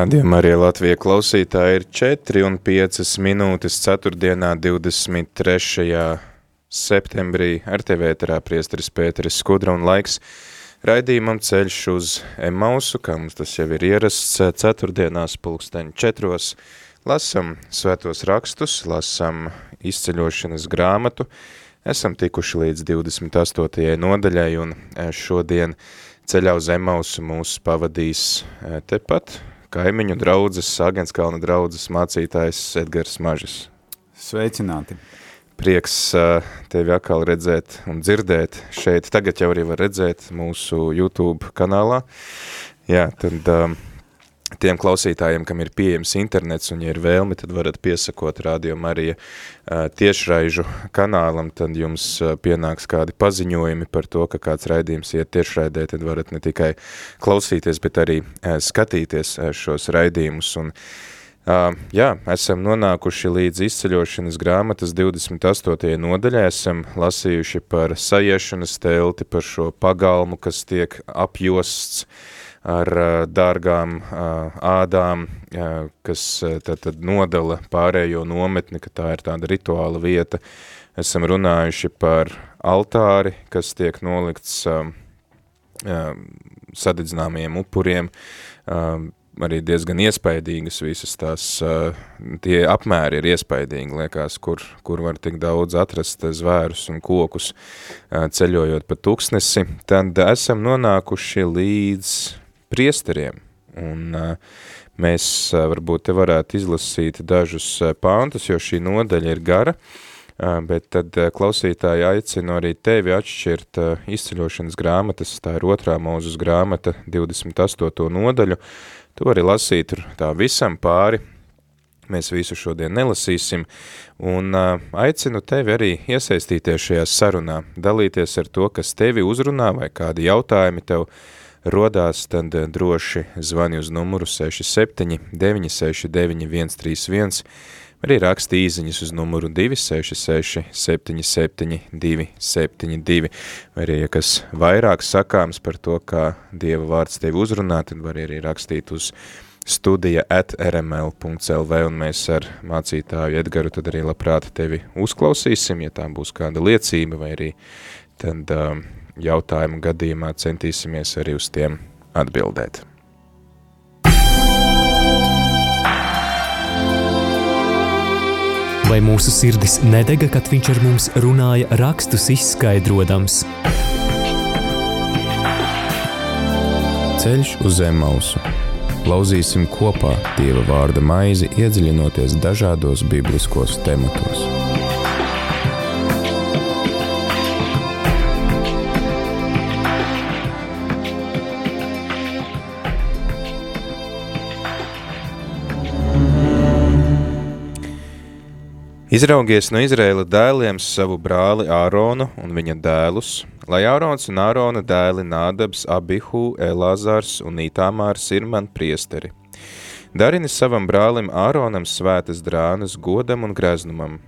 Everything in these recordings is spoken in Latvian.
Radījumā arī Latvija klausītāji ir 4 un 5 minūtes 4. 23. septembrī ar tevi ēterā priesteris Pēteris Skudra un laiks raidījumam ceļš uz Emausu, kā mums tas jau ir ierasts ceturtdienās pulksteņu četros. Lasam svētos rakstus, lasam izceļošanas grāmatu, esam tikuši līdz 28. nodaļai un šodien ceļā uz Emausu mūs pavadīs tepat kaimiņu draudzes, Agenskalna draudzes mācītājs Edgars Mažis. Sveicināti! Prieks tevi atkal redzēt un dzirdēt šeit. Tagad jau arī var redzēt mūsu YouTube kanālā. Jā, tad um, tiem klausītājiem, kam ir pieejams internets un ja ir vēlme, tad varat piesakot Radio Marija tiešraižu kanālam, tad jums pienāks kādi paziņojumi par to, ka kāds raidījums iet tiešraidē, tad varat ne tikai klausīties, bet arī skatīties šos raidījumus. Un Uh, jā, esam nonākuši līdz izceļošanas grāmatas 28. nodaļā, esam lasījuši par sajiešanas telti, par šo pagalmu, kas tiek apjosts uh, ar dārgām ādām, kas tad, tad nodala pārējo nometni, ka tā ir tāda rituāla vieta. Esam runājuši par altāri, kas tiek nolikts sadedzināmajiem upuriem, arī diezgan iespaidīgas visas tās, tie apmēri ir iespaidīgi, liekas, kur, kur var tik daudz atrast zvērus un kokus ceļojot pa tuksnesi, tad esam nonākuši līdz priesteriem. Un mēs varbūt te varētu izlasīt dažus pāntus, jo šī nodaļa ir gara, bet tad klausītāji aicinu arī tevi atšķirt izceļošanas grāmatas, tā ir otrā mūzus grāmata, 28. nodaļu, tu vari lasīt tā visam pāri, mēs visu šodien nelasīsim, un aicinu tevi arī iesaistīties šajā sarunā, dalīties ar to, kas tevi uzrunā vai kādi jautājumi tev rodās, tad eh, droši zvani uz numuru 67 969 131, arī raksti īziņas uz numuru 266 77 272, vai arī, ja kas vairāk sakāms par to, kā Dieva vārds tevi uzrunā, tad var arī rakstīt uz studija at rml.lv, un mēs ar mācītāju Edgaru tad arī labprāt tevi uzklausīsim, ja tā būs kāda liecība, vai arī tad uh, jautājumu gadījumā centīsimies arī uz tiem atbildēt. Vai mūsu sirdis nedega, kad viņš ar mums runāja rakstus izskaidrojams? Ceļš uz zem mausu. Lauzīsim kopā Dieva vārda maizi, iedziļinoties dažādos bibliskos tematos. Izraugies no Izraēla dēliem savu brāli Āronu un viņa dēlus, lai Ārons un Ārona dēli Nādabs, Abihu, Elāzars un Itāmārs ir man priesteri. Darini savam brālim Āronam svētas drānas godam un greznumam,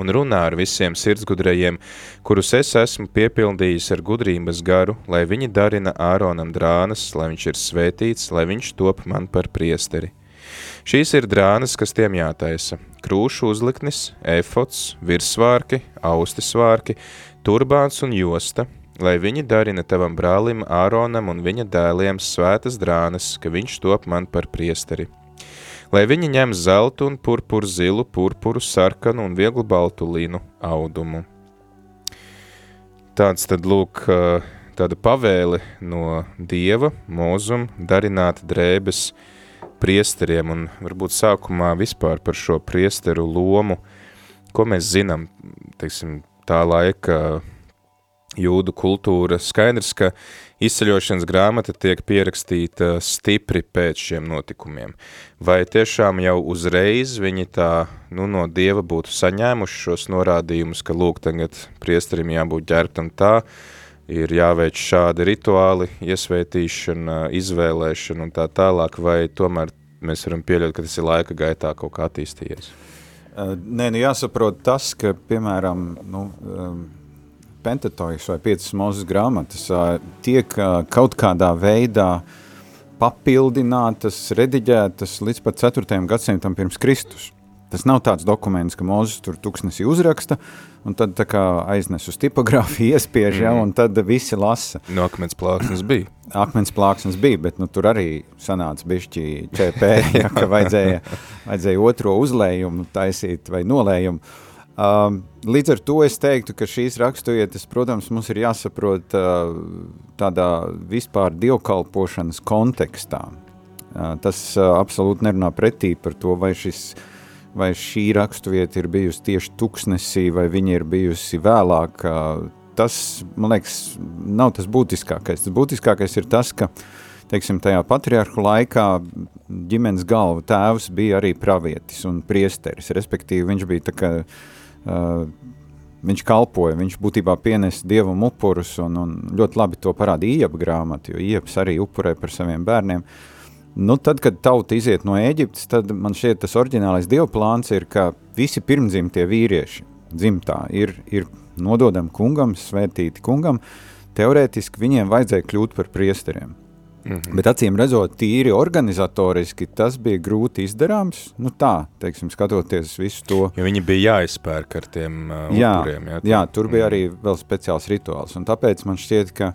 un runā ar visiem sirdsgudrajiem, kurus es esmu piepildījis ar gudrības garu, lai viņi darina Āronam drānas, lai viņš ir svētīts, lai viņš top man par priesteri. Šīs ir drānas, kas tiem jātaisa – krūšu uzliknis, efots, virsvārki, austisvārki, turbāns un josta, lai viņi darina tavam brālim Āronam un viņa dēliem svētas drānas, ka viņš top man par priesteri. Lai viņi ņem zeltu un purpuru zilu, purpuru sarkanu un vieglu baltu linu audumu. Tāds tad lūk tāda pavēle no Dieva, mūzum, darināt drēbes, uh, priesteriem un varbūt sākumā vispār par šo priesteru lomu, ko mēs zinām, teiksim, tā laika jūdu kultūra. Skaidrs, ka izceļošanas grāmata tiek pierakstīta stipri pēc šiem notikumiem. Vai tiešām jau uzreiz viņi tā nu, no Dieva būtu saņēmuši šos norādījumus, ka lūk, tagad priesterim jābūt ģērbtam tā, ir jāveic šādi rituāli, iesvētīšana, izvēlēšana un tā tālāk, vai tomēr mēs varam pieļaut, ka tas ir laika gaitā kaut kā attīstījies? Nē, nu jāsaprot tas, ka, piemēram, nu, Pentatojas vai piecas mūzes grāmatas tiek kaut kādā veidā papildinātas, rediģētas līdz pat 4. gadsimtam pirms Kristus. Tas nav tāds dokuments, ka Mozus tur tuksnesī uzraksta, un tad tā kā aiznes uz tipogrāfiju, iespiež, ja, un tad visi lasa. No akmens plāksnes bija. Akmens plāksnes bija, bet nu, tur arī sanāca bišķi ČP, ja, ka vajadzēja, vajadzēja otro uzlējumu taisīt vai nolējumu. Um, līdz ar to es teiktu, ka šīs raksturietas, protams, mums ir jāsaprot uh, tādā vispār dievkalpošanas kontekstā. Uh, tas uh, absolūti nerunā pretī par to, vai, šis, vai šī raksturvieta ir bijusi tieši tuksnesī, vai viņa ir bijusi vēlāk. Uh, tas, man liekas, nav tas būtiskākais. Tas būtiskākais ir tas, ka teiksim, tajā patriarhu laikā ģimenes galva tēvs bija arī pravietis un priesteris, respektīvi viņš bija tā kā uh, Uh, viņš kalpoja, viņš būtībā pienesa dievam upurus, un, un ļoti labi to parāda Iepa grāmata, jo Ieps arī upurē par saviem bērniem. Nu, tad, kad tauta iziet no Ēģiptes, tad man šķiet tas oriģinālais dievplāns ir, ka visi pirmdzimtie vīrieši dzimtā ir, ir nododami kungam, svētīti kungam, teorētiski viņiem vajadzēja kļūt par priesteriem. Mm -hmm. Bet acīm redzot, tīri organizatoriski tas bija grūti izdarāms. Nu tā, teiksim, skatoties visu to. Jo viņi bija jāizpērk ar tiem uh, jā, upuriem. Jā, jā, tur bija mm. arī vēl speciāls rituāls. Un tāpēc man šķiet, ka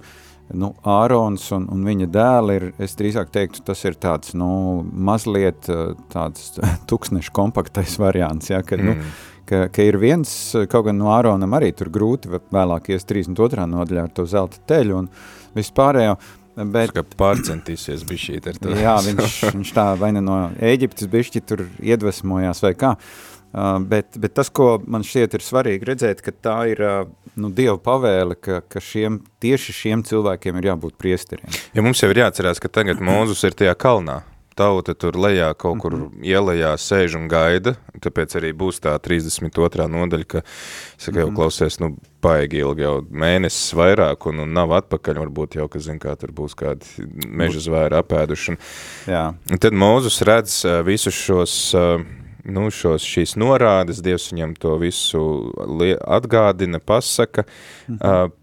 nu, Ārons un, un viņa dēli ir, es drīzāk teiktu, tas ir tāds, nu, mazliet uh, tāds tuksnešu kompaktais variants, ja, kad, nu, mm. nu, ka, ka ir viens, kaut gan no Āronam arī tur grūti vēlāk ies 32. nodaļā ar to zelta teļu un vispārējo, Bet, kā pārcentīsies bišķīt ar to. jā, viņš, viņš tā vai ne no Ēģiptes bišķi tur iedvesmojās vai kā. Uh, bet, bet tas, ko man šķiet ir svarīgi redzēt, ka tā ir uh, nu, Dieva pavēle, ka, ka šiem, tieši šiem cilvēkiem ir jābūt priesteriem. Ja mums jau ir jāatcerās, ka tagad Mūzus ir tajā kalnā, tauta tur lejā kaut kur mm -hmm. ielējā sēž un gaida, tāpēc arī būs tā 32. nodaļa, ka, saka, jau -hmm. klausies, nu, paigi ilgi jau mēnesis vairāk un, un nav atpakaļ, varbūt jau, ka zin, kā tur būs kādi meža zvēri apēduši. Un, Jā. Un tad Mūzus redz visus šos, nu, šos, šīs norādes, Dievs viņam to visu atgādina, pasaka, mm -hmm.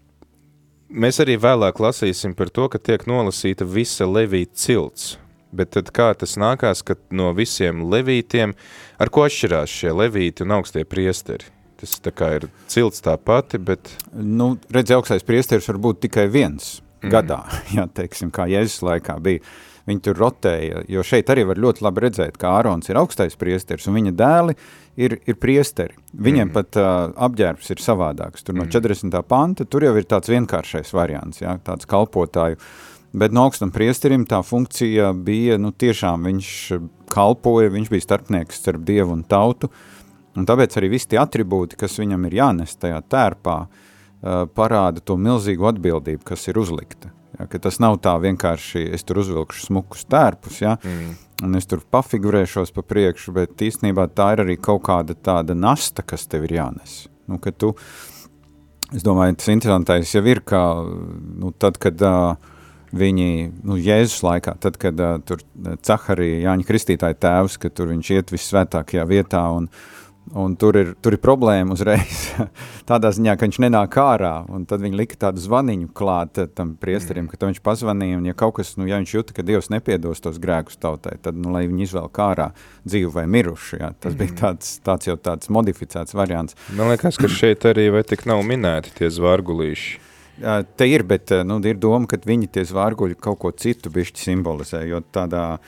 Mēs arī vēlāk lasīsim par to, ka tiek nolasīta visa Levīta cilts, Bet tad kā tas nākās, ka no visiem levītiem, ar ko atšķirās šie levīti un augstie priesteri? Tas tā kā ir cilts tā pati, bet... Nu, redz, augstais priesteris var būt tikai viens mm. gadā, jā, teiksim, kā Jēzus laikā bija. Viņi tur rotēja, jo šeit arī var ļoti labi redzēt, ka Ārons ir augstais priesteris un viņa dēli ir, ir priesteri. Viņiem mm. pat uh, apģērbs ir savādāks. Tur no 40. Mm. panta, tur jau ir tāds vienkāršais variants, jā, tāds kalpotāju uh, Bet no augstam priesterim tā funkcija bija, nu tiešām viņš kalpoja, viņš bija starpnieks starp dievu un tautu, un tāpēc arī visi tie atribūti, kas viņam ir jānes tajā tērpā, parāda to milzīgu atbildību, kas ir uzlikta. Ja, tas nav tā vienkārši, es tur uzvilkšu smukus tērpus, ja, mm. un es tur pafigurēšos pa priekšu, bet īstenībā tā ir arī kaut kāda tāda nasta, kas tev ir jānes. Nu, ka tu, es domāju, tas interesantais jau ir, ka, nu, tad, kad uh, viņi, nu, Jēzus laikā, tad, kad uh, tur Caharija, Jāņa Kristītāja tēvs, ka tur viņš iet visvētākajā vietā un, un tur ir, tur ir problēma uzreiz tādā ziņā, ka viņš nenāk ārā, un tad viņi lika tādu zvaniņu klāt tam priesterim, ka viņš pazvanīja, un ja kaut kas, nu, ja viņš jūta, ka Dievs nepiedos tos grēkus tautai, tad, nu, lai viņi izvēl ārā dzīvu vai mirušu, jā, tas bija mhm. tāds, tāds jau tāds modificēts variants. Man liekas, ka šeit arī vai tik nav minēti tie zvārgulīši. Te ir, bet nu, ir doma, ka viņi tie zvārguļi kaut ko citu bišķi simbolizē, jo tādā,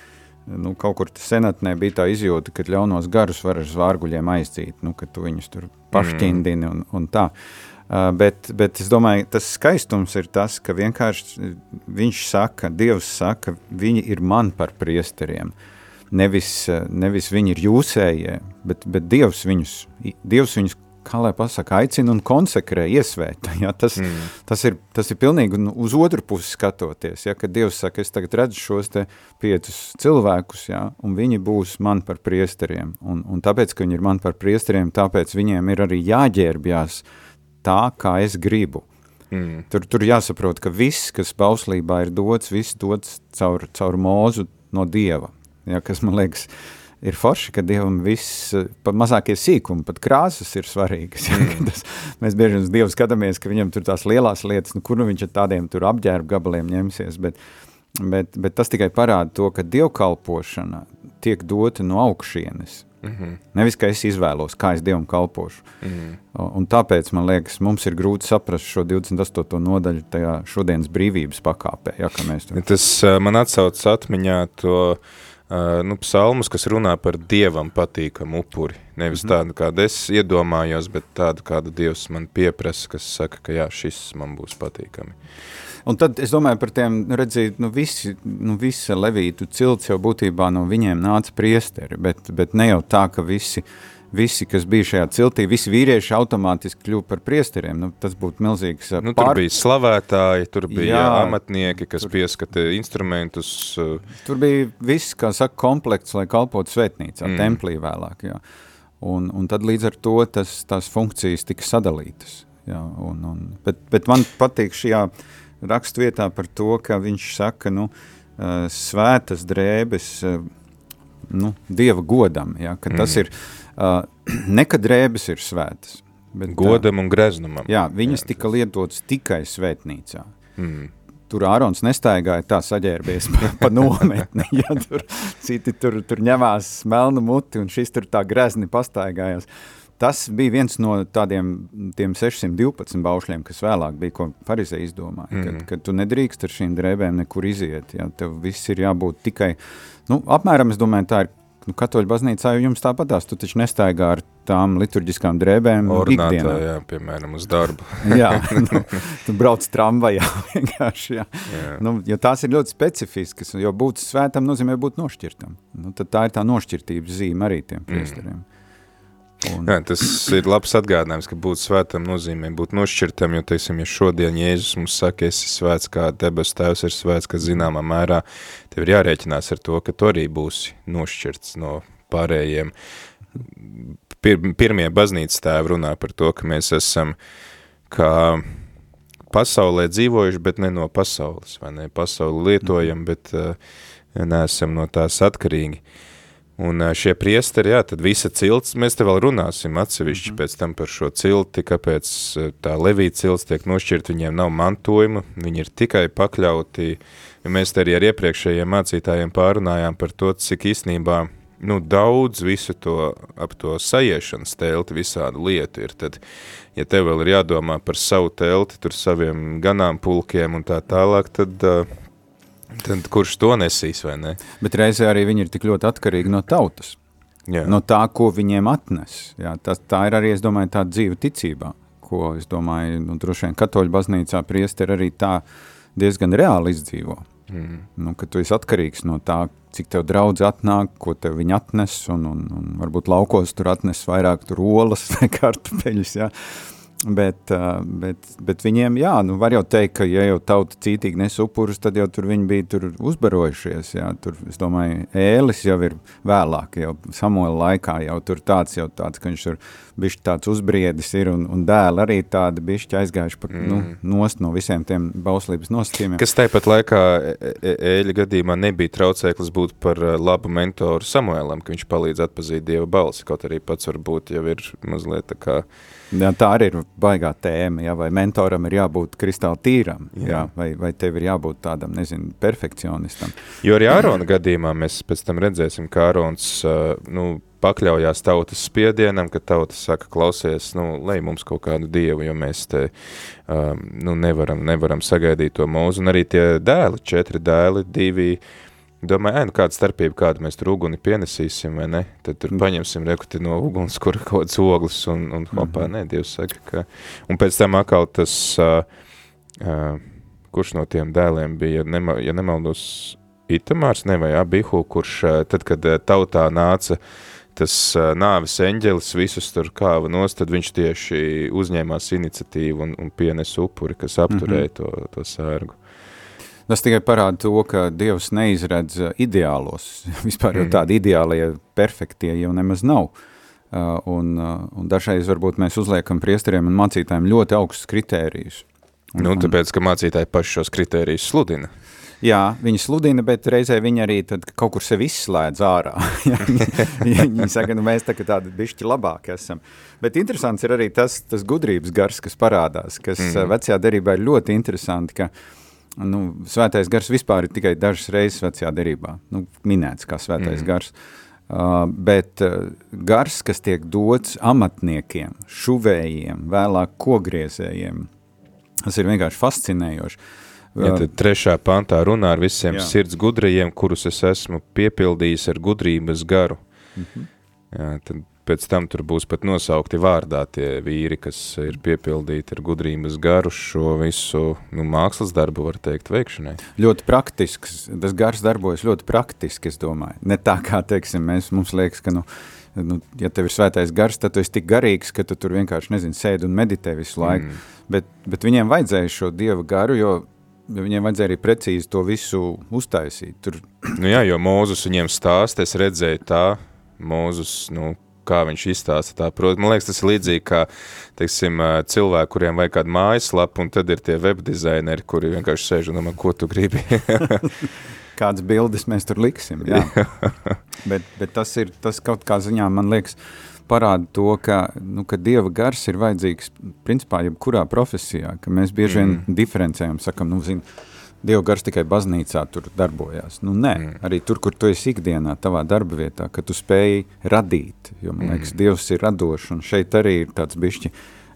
nu, kaut kur senatnē bija tā izjūta, ka ļaunos garus var ar zvārguļiem aizdzīt, nu, ka tu viņus tur pašķindini un, un tā. Uh, bet, bet es domāju, tas skaistums ir tas, ka vienkārši viņš saka, Dievs saka, viņi ir man par priesteriem. Nevis, nevis viņi ir jūsējie, bet, bet Dievs viņus, Dievs viņus kā lai pasaka, aicina un konsekrē, iesvēta. Ja? Tas, mm. tas, ir, tas ir pilnīgi uz otru pusi skatoties, ja? kad Dievs saka, es tagad redzu šos te piecus cilvēkus, ja? un viņi būs man par priesteriem, un, un tāpēc, ka viņi ir man par priesteriem, tāpēc viņiem ir arī jāģērbjās tā, kā es gribu. Mm. Tur, tur jāsaprot, ka viss, kas bauslībā ir dots, viss dots caur, caur mūzu no Dieva, ja? kas man liekas, uh, ir forši, ka Dievam viss, pat mazākie sīkumi, pat krāsas ir svarīgas. Ja, mm. tas, mēs bieži uz Dievu skatāmies, ka viņam tur tās lielās lietas, nu, kur nu viņš ar tādiem tur apģērbu gabaliem ņemsies, bet, bet, bet tas tikai parāda to, ka dievkalpošana tiek dota no augšienes. Mm -hmm. Nevis, ka es izvēlos, kā es Dievam kalpošu. Mm -hmm. Un tāpēc, man liekas, mums ir grūti saprast šo 28. nodaļu tajā šodienas brīvības pakāpē. Ja, tur... Tas man atsauc atmiņā to nu, psalmus, kas runā par dievam patīkamu upuri. Nevis mm -hmm. tādu, kādu es iedomājos, bet tādu, kādu dievs man pieprasa, kas saka, ka jā, šis man būs patīkami. Un tad es domāju par tiem, nu, redzīt, nu, visi, nu, visa levītu cilts jau būtībā no viņiem nāca priesteri, bet, bet ne jau tā, ka visi uh, visi, kas bija šajā ciltī, visi vīrieši automātiski kļuva par priesteriem. Nu, tas būtu milzīgs nu, pār... Tur bija slavētāji, tur bija jā, amatnieki, kas tur... pieskata instrumentus. Tur bija viss, kā saka, komplekts, lai kalpotu svētnīcā, mm. templī vēlāk. Jā. Un, un tad līdz ar to tas, tās funkcijas tika sadalītas. Jā, un, un, bet, bet man patīk šajā rakstvietā par to, ka viņš saka, nu, svētas drēbes, nu, Dieva godam, ja, ka tas mm. ir Uh, nekad drēbes ir svētas. Bet, Godam un greznumam. Jā, viņas jā. tika lietotas tikai svētnīcā. Mm. Tur Ārons nestaigāja tā saģērbies pa, pa nometni, ja tur citi tur, tur ņemās melnu muti un šis tur tā grezni pastaigājās. Tas bija viens no tādiem tiem 612 baušļiem, kas vēlāk bija, ko Farizē izdomāja, mm. kad, kad tu nedrīkst ar šīm drēbēm nekur iziet, ja tev viss ir jābūt tikai, nu, apmēram, es domāju, tā ir nu, katoļu baznīcā jau jums tāpatās, tu taču nestaigā ar tām liturģiskām drēbēm ikdienā. jā, piemēram, uz darbu. jā, nu, tu brauc tramvajā vienkārši, jā. jā. Nu, jo tās ir ļoti specifiskas, jo būt svētam nozīmē būt nošķirtam. Nu, tad tā ir tā nošķirtības zīme arī tiem priestariem. Mm. Un... Jā, tas ir labs atgādinājums, ka būt svētam nozīmē būt nošķirtam, jo, teiksim, ja šodien Jēzus mums saka, esi svēts, kā debes tēvs ir svēts, ka zināmā mērā tev ir jārēķinās ar to, ka tu arī būsi nošķirts no pārējiem. Pir, pirmie baznīcas tēvi runā par to, ka mēs esam kā pasaulē dzīvojuši, bet ne no pasaules, vai ne? Pasauli lietojam, bet uh, neesam no tās atkarīgi. Uh, Un šie priesteri, jā, tad visa cilts, mēs te vēl runāsim atsevišķi mm pēc tam par šo cilti, kāpēc tā levīta cilts tiek nošķirt, viņiem nav mantojuma, viņi ir tikai pakļauti, ja mēs te arī ar iepriekšējiem mācītājiem pārunājām par to, cik īstenībā, nu, daudz visu to, ap to sajiešanas telti visādu lietu ir, tad, ja tev vēl ir jādomā par savu telti, tur saviem ganāmpulkiem un tā tālāk, tad uh, Tad kurš to nesīs, vai ne? Bet reizē arī viņi ir tik ļoti atkarīgi no tautas. Jā. No tā, ko viņiem atnes. Jā, tā, tā ir arī, es domāju, tā dzīve ticībā, ko, es domāju, nu, droši vien katoļu baznīcā priesteri arī tā diezgan reāli izdzīvo. Mm. Nu, ka tu esi atkarīgs no tā, cik tev draudz atnāk, ko tev viņi atnes, un, un, un varbūt laukos tur atnes vairāk tur olas vai kartupeļus, jā. Ja? Bet, bet, bet viņiem, jā, nu var jau teikt, ka ja jau tauta cītīgi nes upurus, tad jau tur viņi bija tur uzbarojušies, jā, tur, es domāju, ēlis jau ir vēlāk, jau Samuela laikā jau tur tāds, jau tāds, ka viņš tur bišķi tāds uzbriedis ir, un, un dēli arī tādi bišķi aizgājuši pa, nu, mm. nu, nost no visiem tiem bauslības nosacījumiem. Kas tāpat laikā ēļa gadījumā nebija traucēklis būt par labu mentoru Samuēlam, ka viņš palīdz atpazīt Dieva balsi, kaut arī pats varbūt jau ir mazliet tā kā Jā, tā arī ir baigā tēma, jā, vai mentoram ir jābūt kristāli tīram, jā. Jā, vai, vai tev ir jābūt tādam, nezinu, perfekcionistam. Jo arī Ārona gadījumā mēs pēc tam redzēsim, ka Ārons, nu, pakļaujās tautas spiedienam, ka tauta saka, klausies, nu, lej mums kaut kādu dievu, jo mēs te, um, nu, nevaram, nevaram sagaidīt to mūzu, un arī tie dēli, četri dēli, divi, uh, Domāju, ēnu kāda starpība, kādu mēs tur uguni pienesīsim, vai ne? Tad tur mm. paņemsim rekuti no uguns, kur kaut kāds oglis un, un hopā, mm -hmm. nē, Dievs saka, ka... Un pēc tam atkal tas, uh, uh, kurš no tiem dēliem bija, nema, ja nemaldos, Itamārs, ne vai Abihu, kurš uh, tad, kad uh, tautā nāca tas uh, nāvis eņģelis visus tur kāva nost, tad viņš tieši uzņēmās iniciatīvu un, un pienes upuri, kas apturēja mm -hmm. to, to sērgu. Tas tikai parāda to, ka Dievs neizredz ideālos. Vispār jau mhm. tādi ideālie, perfektie jau nemaz nav. Uh, un, uh, un dažreiz varbūt mēs uzliekam priesteriem un mācītājiem ļoti augstus kritērijus. Un, nu, tāpēc, ka mācītāji paši šos kritērijus sludina. Jā, viņi sludina, bet reizē viņi arī kaut kur sevi izslēdz ārā. viņi saka, nu mēs tā, tādi bišķi labāki esam. Bet interesants ir arī tas, tas gudrības gars, kas parādās, kas mm. vecajā derībā ir ļoti interesanti, ka nu, svētais gars vispār ir tikai dažas reizes vecajā derībā, nu, minēts kā svētais mm. gars. Uh, bet uh, gars, kas tiek dots amatniekiem, šuvējiem, vēlāk kogriezējiem, tas ir vienkārši fascinējoši. Ja tad trešā pantā runā ar visiem Jā. sirds gudrajiem, kurus es esmu piepildījis ar gudrības garu. Mm -hmm. Jā, tad pēc tam tur būs pat nosaukti vārdā tie vīri, kas ir piepildīti ar gudrības garu šo visu nu, mākslas darbu, var teikt, veikšanai. Ļoti praktisks, tas gars darbojas ļoti praktiski, es domāju. Ne tā kā, teiksim, mēs, mums liekas, ka, nu, nu, ja tev ir svētais gars, tad tu esi tik garīgs, ka tu tur vienkārši, nezinu, sēdi un meditē visu laiku. Mm. Bet, bet viņiem vajadzēja šo dieva garu, jo viņiem vajadzēja arī precīzi to visu uztaisīt. Tur... Nu jā, jo Mūzus viņiem stāst, es redzēju tā, Mūzus, nu, kā viņš izstāsta tā, protams, man liekas, tas ir līdzīgi kā, teiksim, cilvēki, kuriem vajag kādu mājaslapu, un tad ir tie webdizaineri, kuri vienkārši sēž un domā, ko tu gribi. Kādas bildes mēs tur liksim, jā. bet, bet tas ir, tas kaut kā ziņā, man liekas, parāda to, ka, nu, ka Dieva gars ir vajadzīgs principā jebkurā profesijā, ka mēs bieži vien mm. diferencējam, sakam, nu, zin, Dieva gars tikai baznīcā tur darbojās. Nu, nē, mm. arī tur, kur tu esi ikdienā, tavā darba vietā, ka tu spēji radīt, jo, man liekas, mm. Dievs ir radošs, un šeit arī ir tāds bišķi,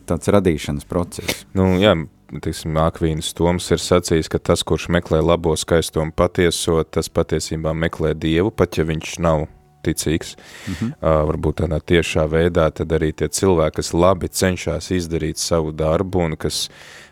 tāds radīšanas process. Nu, jā, teiksim, Akvīnas Toms ir sacījis, ka tas, kurš meklē labo, skaisto un patieso, tas patiesībā meklē Dievu, pat ja viņš nav ticīgs, mm -hmm. uh, varbūt tādā tiešā veidā, tad arī tie cilvēki, kas labi cenšas izdarīt savu darbu un kas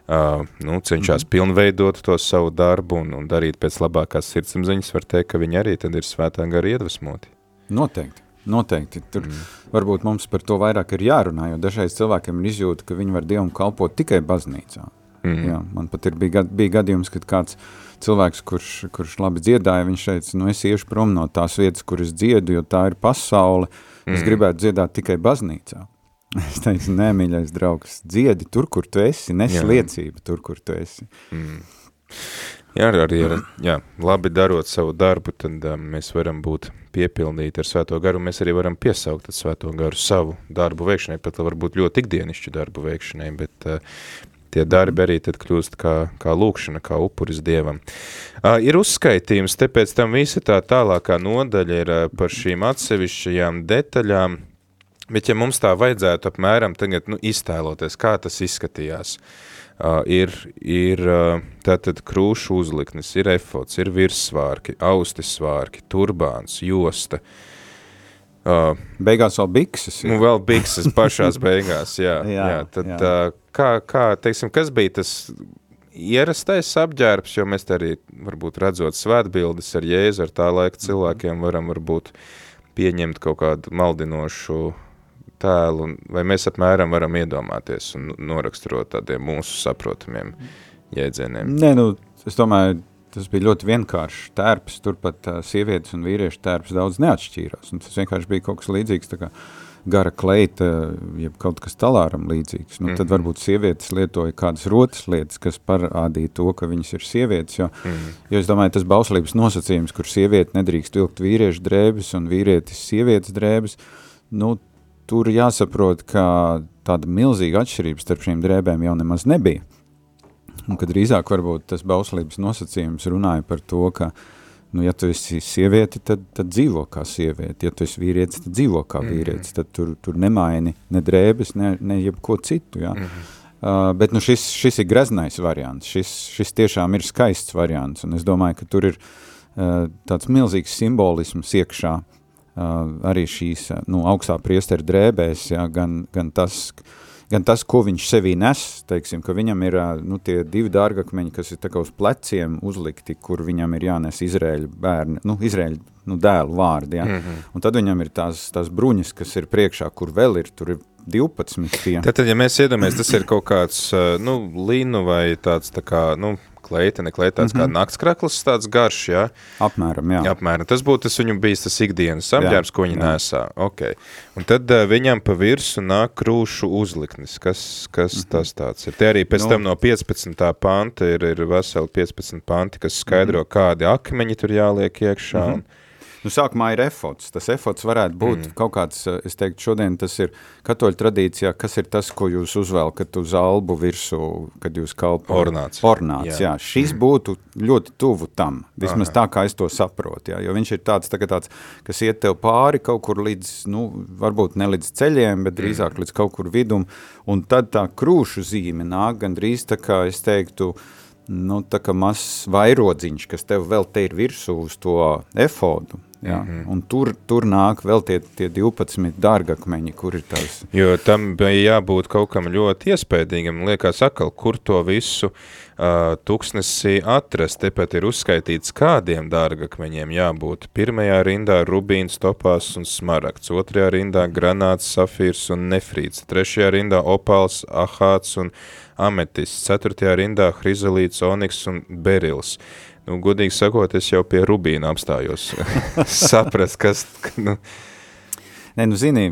uh, nu, cenšas mm -hmm. pilnveidot to savu darbu un, un darīt pēc labākās sirdsapziņas, var teikt, ka viņi arī tad ir svētā gara iedvesmoti. Noteikti. Noteikti. Tur mm. varbūt mums par to vairāk ir jārunā, jo dažreiz cilvēkiem ir izjūta, ka viņi var Dievam kalpot tikai baznīcā. Mm. Jā, man pat ir bija, bija gadījums, kad kāds cilvēks, kurš, kurš labi dziedāja, viņš teica, nu es iešu prom no tās vietas, kur es dziedu, jo tā ir pasaule, es mm. gribētu dziedāt tikai baznīcā. Es teicu, nē, mīļais draugs, dziedi tur, kur tu esi, nes jā. liecību tur, kur tu esi. Mm. Jā, arī ar, jā, labi darot savu darbu, tad um, mēs varam būt piepildīti ar svēto garu, mēs arī varam piesaukt svēto garu savu darbu veikšanai, pat varbūt ļoti ikdienišķu darbu veikšanai, bet uh, tie darbi arī tad kļūst kā, kā lūkšana, kā upuris Dievam. Uh, ir uzskaitījums, te pēc tam visa tā tālākā nodaļa ir uh, par šīm atsevišķajām detaļām, bet ja mums tā vajadzētu apmēram tagad nu, iztēloties, kā tas izskatījās, uh, ir, ir uh, tātad krūšu uzliknes, ir efots, ir virssvārki, austisvārki, turbāns, josta, Uh, beigās vēl bikses. Jā. Nu, vēl bikses pašās beigās, jā. jā, jā tad, jā. Uh, kā, kā, teiksim, kas bija tas ierastais apģērbs, jo mēs arī, varbūt redzot svētbildes ar Jēzu, ar tā laika cilvēkiem varam varbūt pieņemt kaut kādu maldinošu tēlu, vai mēs apmēram varam iedomāties un noraksturot tādiem mūsu saprotamiem jēdzieniem. Nē, nu, es domāju, tas bija ļoti vienkāršs tērps, turpat uh, sievietes un vīriešu tērps daudz neatšķīrās, un tas vienkārši bija kaut kas līdzīgs, tā kā gara kleita, jeb kaut kas talāram līdzīgs. Nu, mm -hmm. Tad mhm. varbūt sievietes lietoja kādas rotas lietas, kas parādīja to, ka viņas ir sievietes, jo, mm -hmm. jo es domāju, tas bauslības nosacījums, kur sieviete nedrīkst vilkt vīriešu drēbes un vīrietis sievietes drēbes, nu, tur jāsaprot, ka tāda milzīga atšķirība starp šīm drēbēm jau nemaz nebija un kad drīzāk varbūt tas bauslības nosacījums runāja par to, ka, nu, ja tu esi sievieti, tad, tad dzīvo kā sievieti, ja tu esi vīrietis, tad dzīvo kā mhm. vīrietis, tad tur, tur nemaini ne drēbes, ne, ne jebko citu, ja. Mm -hmm. Uh, bet nu, šis, šis ir greznais variants, šis, šis tiešām ir skaists variants, un es domāju, ka tur ir uh, tāds milzīgs simbolisms iekšā, uh, arī šīs nu, augstā priestera drēbēs, ja, gan, gan tas, gan tas, ko viņš sevī nes, teiksim, ka viņam ir nu, tie divi dārgakmeņi, kas ir tā kā uz pleciem uzlikti, kur viņam ir jānes Izrēļu bērni, nu, Izrēļu nu, dēlu vārdi, ja? mm -hmm. un tad viņam ir tās, tās bruņas, kas ir priekšā, kur vēl ir, tur ir 12 tie. Tātad, ja mēs iedomājamies, tas ir kaut kāds, nu, līnu vai tāds tā kā, nu, kleita, ne kleita, tāds mm -hmm. kā naktskraklis, tāds garš, jā? Apmēram, jā. Apmēram. Tas būtu tas viņu bijis tas ikdienas apģērbs, ko viņi jā. nesā. Ok. Un tad uh, viņam pa virsu nāk krūšu uzliknis. Kas, kas mm -hmm. tas tāds ir? Te arī pēc nu, tam no 15. panta ir, ir veseli 15 panti, kas skaidro, mm -hmm. kādi akmeņi tur jāliek iekšā. Mm -hmm. un, Nu, sākumā ir efots. Tas efots varētu būt mm. kaut kāds, eh, es teiktu, šodien tas ir katoļu tradīcijā, kas ir tas, ko jūs uzvelkat uz albu virsū, kad jūs kalpojat. Ornāts. Ornāts, jā. jā. Šis mm. būtu ļoti tuvu tam, vismaz Aha. tā, kā es to saprotu, jā. jo viņš ir tāds, tā tāds, kas iet tev pāri kaut kur līdz, nu, varbūt ne līdz ceļiem, bet drīzāk mm. līdz kaut kur vidum, un tad tā krūšu zīme nāk gandrīz tā kā, es teiktu, nu, tā kā mazs vairodziņš, kas tev vēl te ir virsū uz to efodu, Jā, mm -hmm. Tur, tur nāk vēl tie, tie 12 dārgakmeņi, kur ir tās. Jo tam bija jābūt kaut kam ļoti iespējīgam. Liekas, akal, kur to visu uh, tuksnesī atrast. Tepat ir uzskaitīts, kādiem dārgakmeņiem jābūt. Pirmajā rindā rubīns, topās un smaragds. Otrajā rindā granāts, safīrs un nefrīts. Trešajā rindā opāls, ahāts un ametists. Ceturtajā rindā hrizolīts, oniks un berils. Nu, godīgi sakot, es jau pie Rubīna apstājos. Saprast, kas... Nu. Nē, nu zini,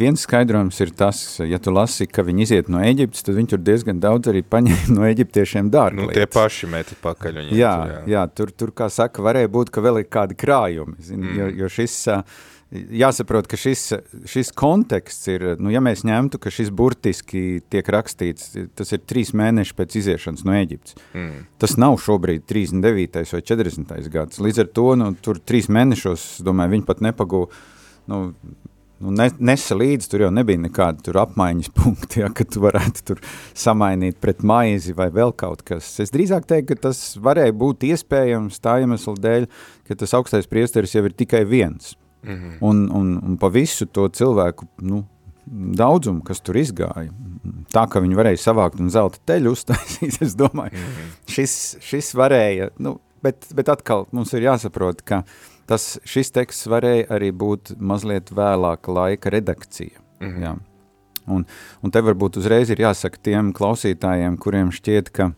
viens skaidrojums ir tas, ja tu lasi, ka viņi iziet no Eģiptes, tad viņi tur diezgan daudz arī paņēma no eģiptiešiem dārgu Nu, tie paši meti pakaļ viņiem. Jā, tur, jā. jā tur, tur, kā saka, varēja būt, ka vēl ir kādi krājumi, zini, mm. jo, jo šis... Uh, jāsaprot, ka šis, šis konteksts ir, nu, ja mēs ņemtu, ka šis burtiski tiek rakstīts, tas ir trīs mēneši pēc iziešanas no Eģiptes. Mm. Tas nav šobrīd 39. vai 40. gads. Līdz ar to, nu, tur trīs mēnešos, domāju, viņi pat nepagū, nu, nu, ne, nesa līdzi, tur jau nebija nekāda tur apmaiņas punkti, ja, ka tu varētu tur samainīt pret maizi vai vēl kaut kas. Es drīzāk teiktu, ka tas varēja būt iespējams tā iemesla dēļ, ka tas augstais priesteris jau ir tikai viens – Mm -hmm. un, un, un pa visu to cilvēku nu, daudzumu, kas tur izgāja, tā ka viņi varēja savākt un zelta teļu uztaisīt, es domāju, mm -hmm. šis, šis varēja, nu, bet, bet atkal mums ir jāsaprot, ka tas, šis teksts varēja arī būt mazliet vēlāka laika redakcija. Mm -hmm. jā. Un, un te varbūt uzreiz ir jāsaka tiem klausītājiem, kuriem šķiet, ka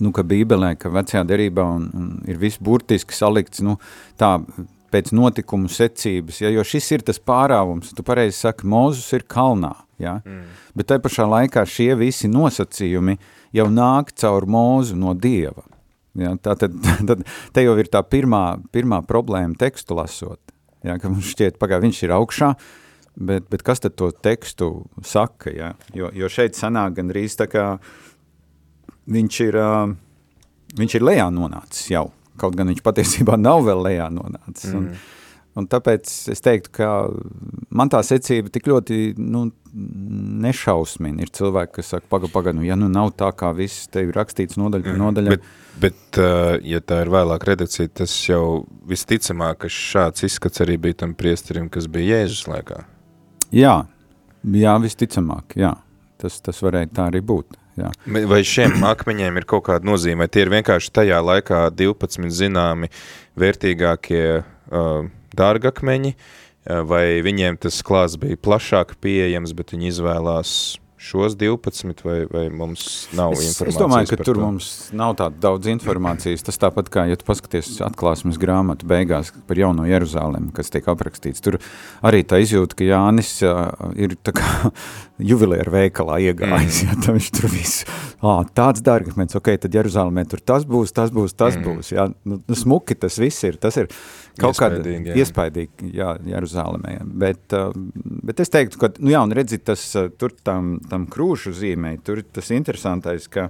nu, ka Bībelē, ka vecajā derībā un, un ir viss burtiski salikts, nu, tā pēc notikumu secības, ja, jo šis ir tas pārāvums, tu pareizi saki, Mūzus ir kalnā, ja, mm. bet te pašā laikā šie visi nosacījumi jau nāk caur Mūzu no Dieva. Ja, tā tad, tad te jau ir tā pirmā, pirmā problēma tekstu lasot, ja, ka mums šķiet, pagā, viņš ir augšā, bet, bet kas tad to tekstu saka, ja, jo, jo šeit sanāk gandrīz tā kā viņš ir, viņš ir lejā nonācis jau, kaut gan viņš patiesībā nav vēl lejā nonācis. Mm. Un, un tāpēc es teiktu, ka man tā secība tik ļoti nu, nešausmina. Ir cilvēki, kas saka, paga, paga, nu, ja nu nav tā, kā viss te ir rakstīts nodaļa par nodaļa. Bet, bet uh, ja tā ir vēlāk redakcija, tas jau visticamāk, ka šāds izskats arī bija tam priesterim, kas bija Jēzus laikā. Jā, jā visticamāk, jā. Tas, tas varēja tā arī būt. Jā. Vai šiem akmeņiem ir kaut kāda nozīme, tie ir vienkārši tajā laikā 12 zināmi vērtīgākie uh, dārgakmeņi, uh, vai viņiem tas klāsts bija plašāk pieejams, bet viņi izvēlās šos 12 vai, vai mums nav es, informācijas Es domāju, ka tur to? mums nav tāda daudz informācijas. Tas tāpat kā, ja tu paskaties atklāsmes grāmatu beigās par jauno Jeruzālēm, kas tiek aprakstīts, tur arī tā izjūta, ka Jānis uh, ir tā kā juvelieru veikalā iegājis, mm. ja tā viņš tur visu, ā, tāds dārgakmens, ok, tad Jeruzālēmē tur tas būs, tas būs, tas mm. būs, jā, nu, nu, smuki tas viss ir, tas ir kaut kāda iespaidīga, jā, Jeruzālēmē, bet, uh, bet es teiktu, ka, nu jā, un redzi, tas tur tam, tam krūšu zīmē, tur tas interesantais, ka,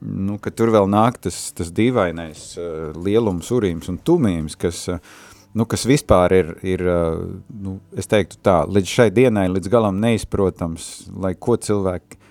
nu, ka tur vēl nāk tas, tas dīvainais uh, lielums, urījums un tumījums, kas, uh, nu, kas vispār ir, ir uh, nu, es teiktu tā, līdz šai dienai, līdz galam neizprotams, lai ko cilvēki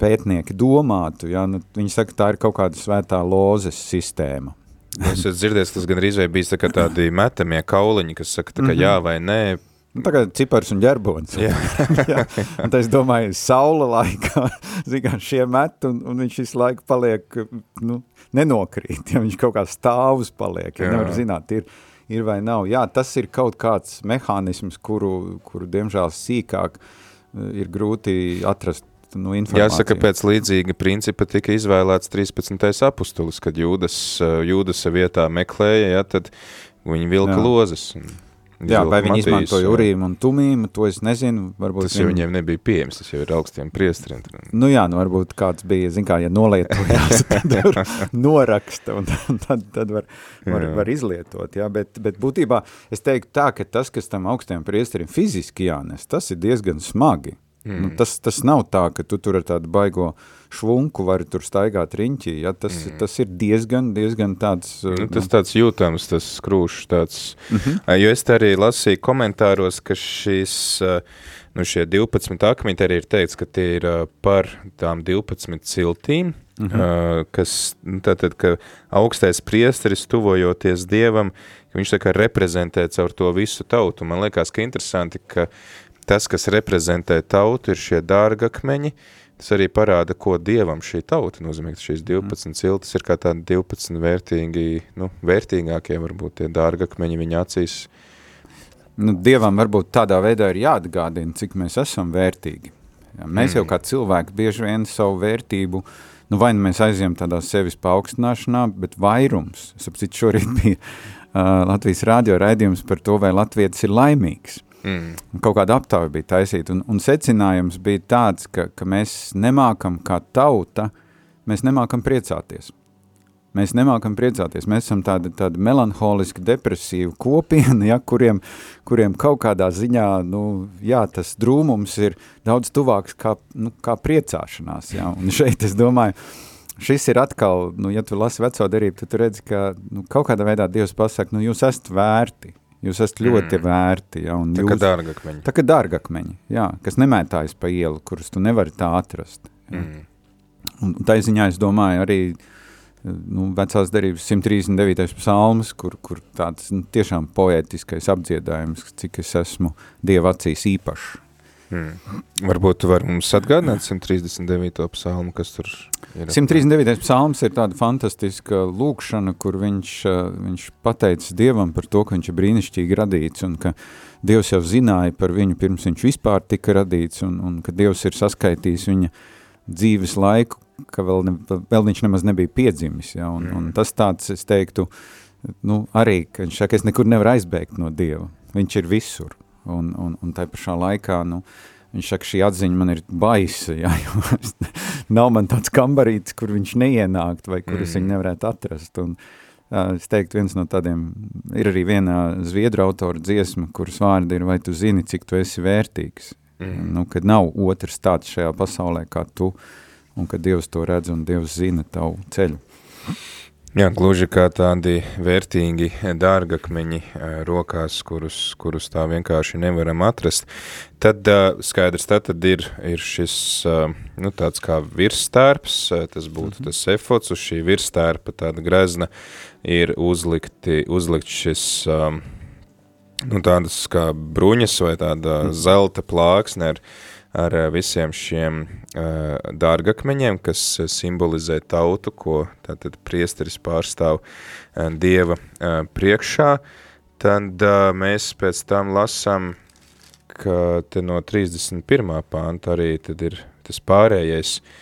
pētnieki domātu, ja, nu, viņi saka, tā ir kaut kāda svētā lozes sistēma. Es esmu dzirdējis, tas gan arī bijis tā tādi metamie kauliņi, kas saka, tā, ka mm -hmm. jā vai nē, Nu, tā kā cipars un ģerbons. Jā. jā. Un es domāju, saula laikā, zinām, šie met, un, un viņš visu laiku paliek, nu, nenokrīt, ja viņš kaut kā stāvus paliek, ja jā. nevar zināt, ir, ir vai nav. Jā, tas ir kaut kāds mehānisms, kuru, kuru diemžēl sīkāk eh, ir grūti atrast nu, informāciju. Jāsaka, pēc līdzīga principa tika izvēlēts 13. apustulis, kad Jūdas, eh, Jūdas vietā meklēja, ja, tad viņi vilka Jā. lozes. Jā, vai viņi izmantoja urīmu un tumīmu, to es nezinu. Varbūt tas jau viņiem nebija pieejams, tas jau ir augstiem priestriem. Nu jā, nu varbūt kāds bija, zin kā, ja nolietojās, tad noraksta un tad, tad, var, var, var izlietot, jā, bet, bet būtībā es teiktu tā, ka tas, kas tam augstiem priestriem fiziski jānes, tas ir diezgan smagi. Mm. Nu, tas, tas nav tā, ka tu tur ar tādu baigo švunku vari tur staigāt riņķī, ja? tas, mm. tas ir diezgan, diezgan tāds... Nu, uh, tas nu, tāds jūtams, tas skrūšs tāds, mm -hmm. jo es arī lasīju komentāros, ka šīs, nu šie 12 akmeņi arī ir teikts, ka tie ir par tām 12 ciltīm, mm -hmm. kas, nu, tātad, ka augstais priesteris tuvojoties Dievam, ka viņš tā kā reprezentē caur to visu tautu. Man liekas, ka interesanti, ka tas, kas reprezentē tautu, ir šie dārgakmeņi, tas arī parāda, ko Dievam šī tauta nozīmē, šīs 12 mm. ciltis ir kā tādi 12 vērtīgi, nu, vērtīgākie varbūt tie dārgakmeņi viņa acīs. Nu, Dievam varbūt tādā veidā ir jāatgādina, cik mēs esam vērtīgi. Ja, mēs mm. jau kā cilvēki bieži vien savu vērtību, nu vai nu mēs aizjām tādā sevis paaugstināšanā, bet vairums, sapcīt šorīt bija uh, Latvijas rādio raidījums par to, vai latvietis ir laimīgs. Mm. Kaut kāda aptauja bija taisīta, un, un secinājums bija tāds, ka, ka mēs nemākam kā tauta, mēs nemākam priecāties. Mēs nemākam priecāties, mēs esam tāda, tāda melanholiska, depresīva kopiena, ja, kuriem, kuriem kaut kādā ziņā, nu, jā, tas drūmums ir daudz tuvāks kā, nu, kā priecāšanās, ja, un šeit es domāju, šis ir atkal, nu, ja tu lasi veco derību, tad tu redzi, ka nu, kaut kādā veidā Dievs pasaka, nu, jūs esat vērti, Jūs esat ļoti mm. vērti. Ja, tā kā dārgakmeņi. Tā kā dārgakmeņi, jā, kas nemētājas pa ielu, kurus tu nevari tā atrast. Ja. Mm. Un tā ziņā es domāju arī nu, vecās derības 139. psalms, kur, kur tāds nu, tiešām poētiskais apdziedājums, cik es esmu Dieva acīs īpašs. Hmm. Varbūt tu vari mums atgādināt 139. psalmu, kas tur ir? 139. psalms ir tāda fantastiska lūkšana, kur viņš, viņš pateicis Dievam par to, ka viņš ir brīnišķīgi radīts un ka Dievs jau zināja par viņu pirms viņš vispār tika radīts un, un ka Dievs ir saskaitījis viņa dzīves laiku, ka vēl, ne, vēl viņš nemaz nebija piedzimis. Ja? Un, mm. un tas tāds, es teiktu, nu, arī, ka viņš saka, es nekur nevaru aizbēgt no Dieva. Viņš ir visur. Un, un, un tai pašā laikā, nu, viņš saka, šī atziņa man ir baisa, jā, nav man tāds kambarītis, kur viņš neienākt vai kur mm. es viņu nevarētu atrast. Un, uh, es teiktu, viens no tādiem, ir arī viena zviedru autora dziesma, kuras vārdi ir, vai tu zini, cik tu esi vērtīgs. Mm. Nu, kad nav otrs tāds šajā pasaulē kā tu, un kad Dievs to redz un Dievs zina tavu ceļu. Jā, gluži kā tādi vērtīgi dārgakmeņi rokās, kurus, kurus tā vienkārši nevaram atrast. Tad skaidrs, tad, tad ir, ir šis nu, tāds kā virstērps, tas būtu -hmm. tas efots, uz šī virstērpa tāda grezna ir uzlikti, uzlikt šis nu, tādas kā bruņas vai tāda -hmm. zelta plāksne ar ar eh, visiem šiem dārgakmeņiem, kas simbolizē tautu, ko tātad priesteris pārstāv Dieva priekšā, tad mēs pēc tam lasam, ka te no 31. pānta arī tad ir tas pārējais uh,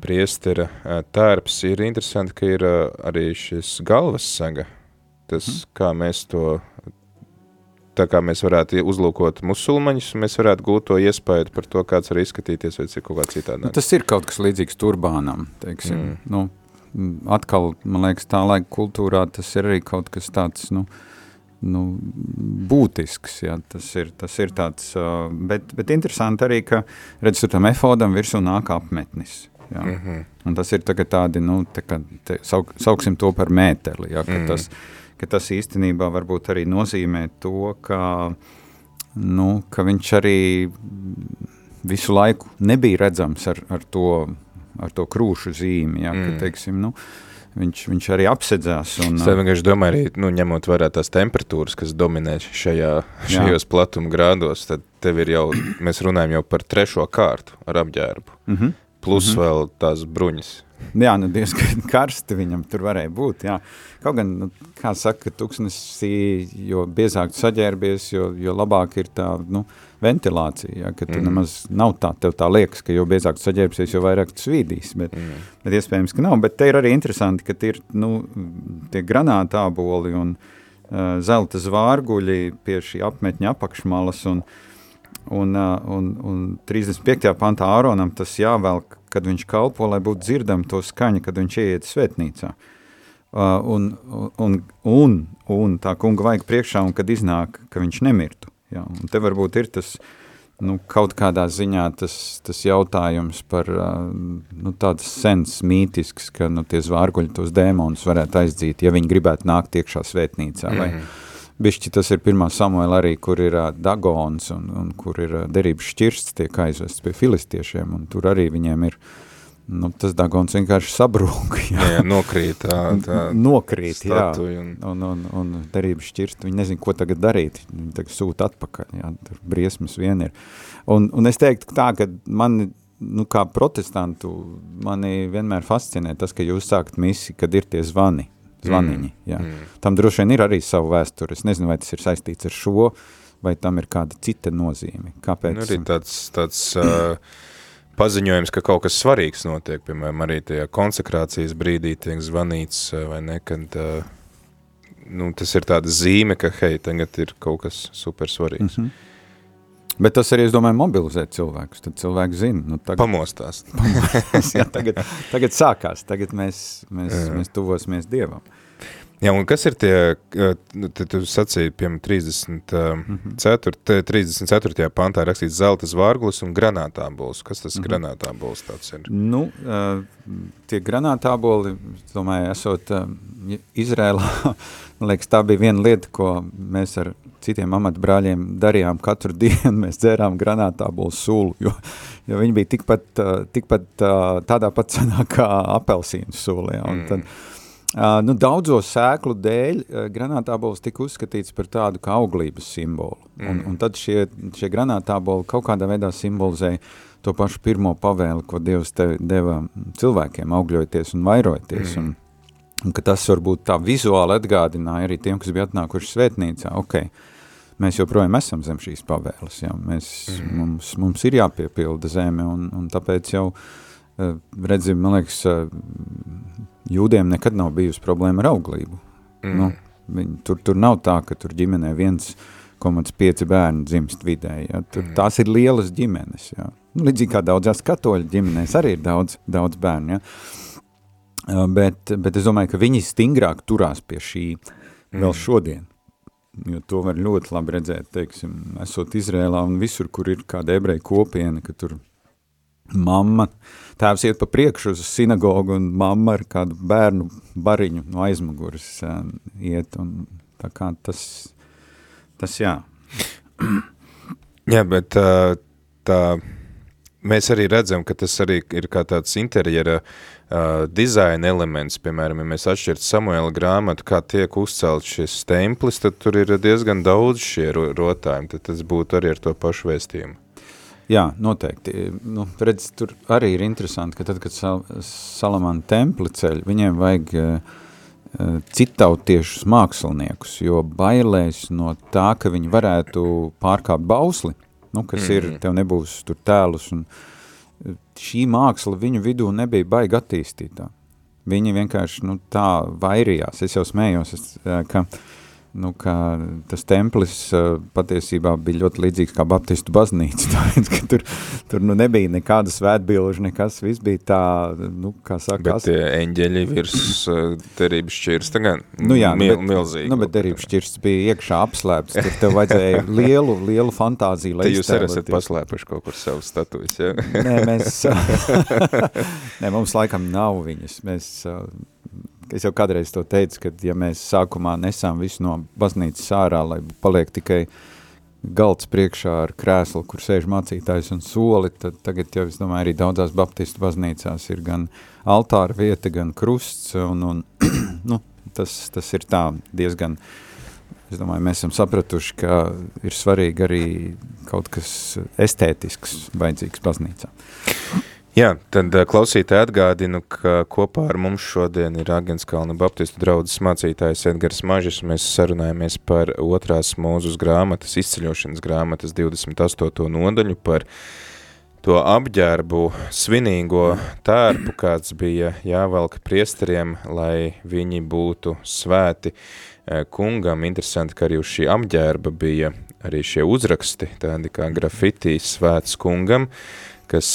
priestera tērps. Ir interesanti, ka ir arī šis galvas saga, tas, mm. kā mēs to tā kā mēs varētu uzlūkot musulmaņus, mēs varētu gūt to iespēju par to, kāds var izskatīties, vai ir kaut kā citādi. Nu, tas ir kaut kas līdzīgs turbānam, teiksim. Mm. Nu, atkal, man liekas, tā laika kultūrā tas ir arī kaut kas tāds, nu, nu būtisks, jā, tas ir, tas ir tāds, bet, bet interesanti arī, ka, redz, tam efodam virsū nāk apmetnis, jā. Mm -hmm. Un tas ir tagad tādi, nu, tā kā, te, sauk, sauksim to par mēteli, jā, ka mm -hmm. tas, ka tas īstenībā varbūt arī nozīmē to, ka, nu, ka viņš arī visu laiku nebija redzams ar, ar to ar to krūšu zīmi, ja, mm. ka, teiksim, nu, viņš, viņš arī apsedzās. Un, es vienkārši domāju, arī, nu, ņemot vērā tās temperatūras, kas dominē šajā, šajos platuma grādos, tad tev ir jau, mēs runājam jau par trešo kārtu ar apģērbu, mm -hmm. plus mm -hmm. vēl tās bruņas. Jā, nu diezgan karsti viņam tur varēja būt, jā. Kaut gan, nu, kā saka, tuksnesī, jo biezāk tu saģērbies, jo, jo labāk ir tā, nu, ventilācija, ja, ka tu mm. nemaz nav tā, tev tā liekas, ka jo biezāk tu saģērbsies, jo vairāk tu svīdīs, bet, mm. bet iespējams, ka nav. Bet te ir arī interesanti, ka ir, nu, tie granātāboli un uh, zelta zvārguļi pie šī apmetņa apakšmalas un, un, uh, un, un 35. pantā Āronam tas jāvelk kad viņš kalpo, lai būtu dzirdama to skaņa, kad viņš ieiet svētnīcā. Uh, un, un, un, un tā kunga vajag priekšā, un kad iznāk, ka viņš nemirtu. Ja? Un te varbūt ir tas, nu, kaut kādā ziņā tas, tas jautājums par uh, nu, tāds sens mītisks, ka nu, tie zvārguļi tos dēmonus varētu aizdzīt, ja viņi gribētu nākt iekšā svētnīcā. Mm -hmm. Bišķi tas ir pirmā Samuela arī, kur ir uh, Dagons un, un kur ir uh, derības šķirsts tiek aizvests pie filistiešiem, un tur arī viņiem ir, nu, tas Dagons vienkārši sabrūk. Jā, jā nokrīt tā, tā Nokrīt, jā, un, un, un, un derības šķirst, viņi nezin, ko tagad darīt, viņi tagad sūta atpakaļ, jā, tur briesmas vien ir. Un, un es teiktu tā, ka man, nu, kā protestantu, mani vienmēr fascinē tas, ka jūs sākat misi, kad ir tie zvani, zvaniņi. Mm. Jā. Mm. Tam droši vien ir arī savu vēsturi. Es nezinu, vai tas ir saistīts ar šo, vai tam ir kāda cita nozīme. Kāpēc? Nu, arī tāds, tāds uh, paziņojums, ka kaut kas svarīgs notiek, piemēram, arī tajā konsekrācijas brīdī tiek zvanīts, vai ne, kad uh, nu, tas ir tāda zīme, ka, hei, tagad ir kaut kas super svarīgs. Mm -hmm. Bet tas arī, es domāju, mobilizē cilvēkus. Tad cilvēki zina. Nu, tagad, Pamostās. jā, tagad, tagad sākās. Tagad mēs, mēs, jā. mēs tuvosimies Dievam. Jā, un kas ir tie, nu, te tu sacīji, piemēram, 34, mm -hmm. 34. pantā rakstīts zelta zvārglis un granātābols. Kas tas mm -hmm. granātābols tāds ir? Nu, uh, tie granātāboli, domāju, esot uh, Izrēlā, man liekas, tā bija viena lieta, ko mēs ar citiem amatbrāļiem darījām katru dienu, mēs dzērām granātābolu sulu, jo, jo viņi bija tikpat, uh, tikpat uh, tādā pat cenā kā apelsīnu sula, ja, un mm. tad, Uh, nu, daudzo sēklu dēļ uh, granātābols tika uzskatīts par tādu kā auglības simbolu. Mm. Un, un tad šie, šie granātāboli kaut kādā veidā simbolizēja to pašu pirmo pavēli, ko Dievs te deva cilvēkiem, augļojoties un vairojoties. Mm. Un, un ka tas varbūt tā vizuāli atgādināja arī tiem, kas bija atnākuši svētnīcā, ok, mēs joprojām esam zem šīs pavēles, jā, mēs, mm. mums, mums ir jāpiepilda zeme, un, un tāpēc jau, uh, redzim, man liekas, uh, jūdiem nekad nav bijusi problēma ar auglību. Mm. Nu, viņi, tur, tur nav tā, ka tur ģimenē viens 1,5 bērnu dzimst vidēji. Ja? Tur, mm. Tās ir lielas ģimenes. Ja? Nu, līdzīgi kā daudzās katoļu ģimenēs arī ir daudz, daudz bērnu. Ja? Bet, bet es domāju, ka viņi stingrāk turās pie šī vēl mm. šodien. Jo to var ļoti labi redzēt, teiksim, esot Izrēlā un visur, kur ir kāda ebreja kopiena, ka tur mamma, tēvs iet pa priekšu uz sinagogu un mamma ar kādu bērnu bariņu no aizmuguras uh, iet un tā kā tas, tas jā. jā, bet uh, tā, mēs arī redzam, ka tas arī ir kā tāds interjera uh, dizaina elements, piemēram, ja mēs atšķirt Samuela grāmatu, kā tiek uzcelt šis templis, tad tur ir diezgan daudz šie rotājumi, tad tas būtu arī ar to pašu vēstījumu. Jā, noteikti. Nu, redz, tur arī ir interesanti, ka tad, kad Sal Salamana templi ceļ, viņiem vajag uh, citautiešus māksliniekus, jo bailēs no tā, ka viņi varētu pārkāpt bausli, nu, kas mm -hmm. ir, mhm. tev nebūs tur tēlus, un šī māksla viņu vidū nebija baigi attīstītā. Viņi vienkārši nu, tā vairījās. Es jau smējos, es, ka uh, nu, ka tas templis uh, patiesībā bija ļoti līdzīgs kā baptistu baznīca, tāpēc, ka tur, tur nu nebija nekāda svētbilžu, nekas, viss bija tā, nu, kā saka. Bet tie eņģeļi virs uh, derības šķirsta gan nu, jā, mil, bet, milzīgi. Nu, bet derības šķirsts bija iekšā apslēpts, tur tev vajadzēja lielu, lielu fantāziju, lai Te jūs arī esat paslēpuši kaut kur savu statujas, ja? Nē, mēs, nē, mums laikam nav viņas, mēs uh, es jau kādreiz to teicu, ka ja mēs sākumā nesām visu no baznīcas ārā, lai paliek tikai galds priekšā ar krēslu, kur sēž mācītājs un soli, tad tagad jau, es domāju, arī daudzās baptistu baznīcās ir gan altāra vieta, gan krusts, un, un nu, tas, tas ir tā diezgan, es domāju, mēs esam sapratuši, ka ir svarīgi arī kaut kas estētisks vajadzīgs baznīcā. Jā, tad eh, klausītāji atgādinu, ka kopā ar mums šodien ir Agenskalna Baptistu draudzes mācītājs Edgars Mažis. Mēs sarunājamies par otrās mūzus grāmatas, izceļošanas grāmatas 28. nodaļu par to apģērbu svinīgo tērpu, kāds bija jāvelk priesteriem, lai viņi būtu svēti eh, kungam. Interesanti, ka arī uz šī apģērba bija arī šie uzraksti, tādi kā grafitī svēts kungam, kas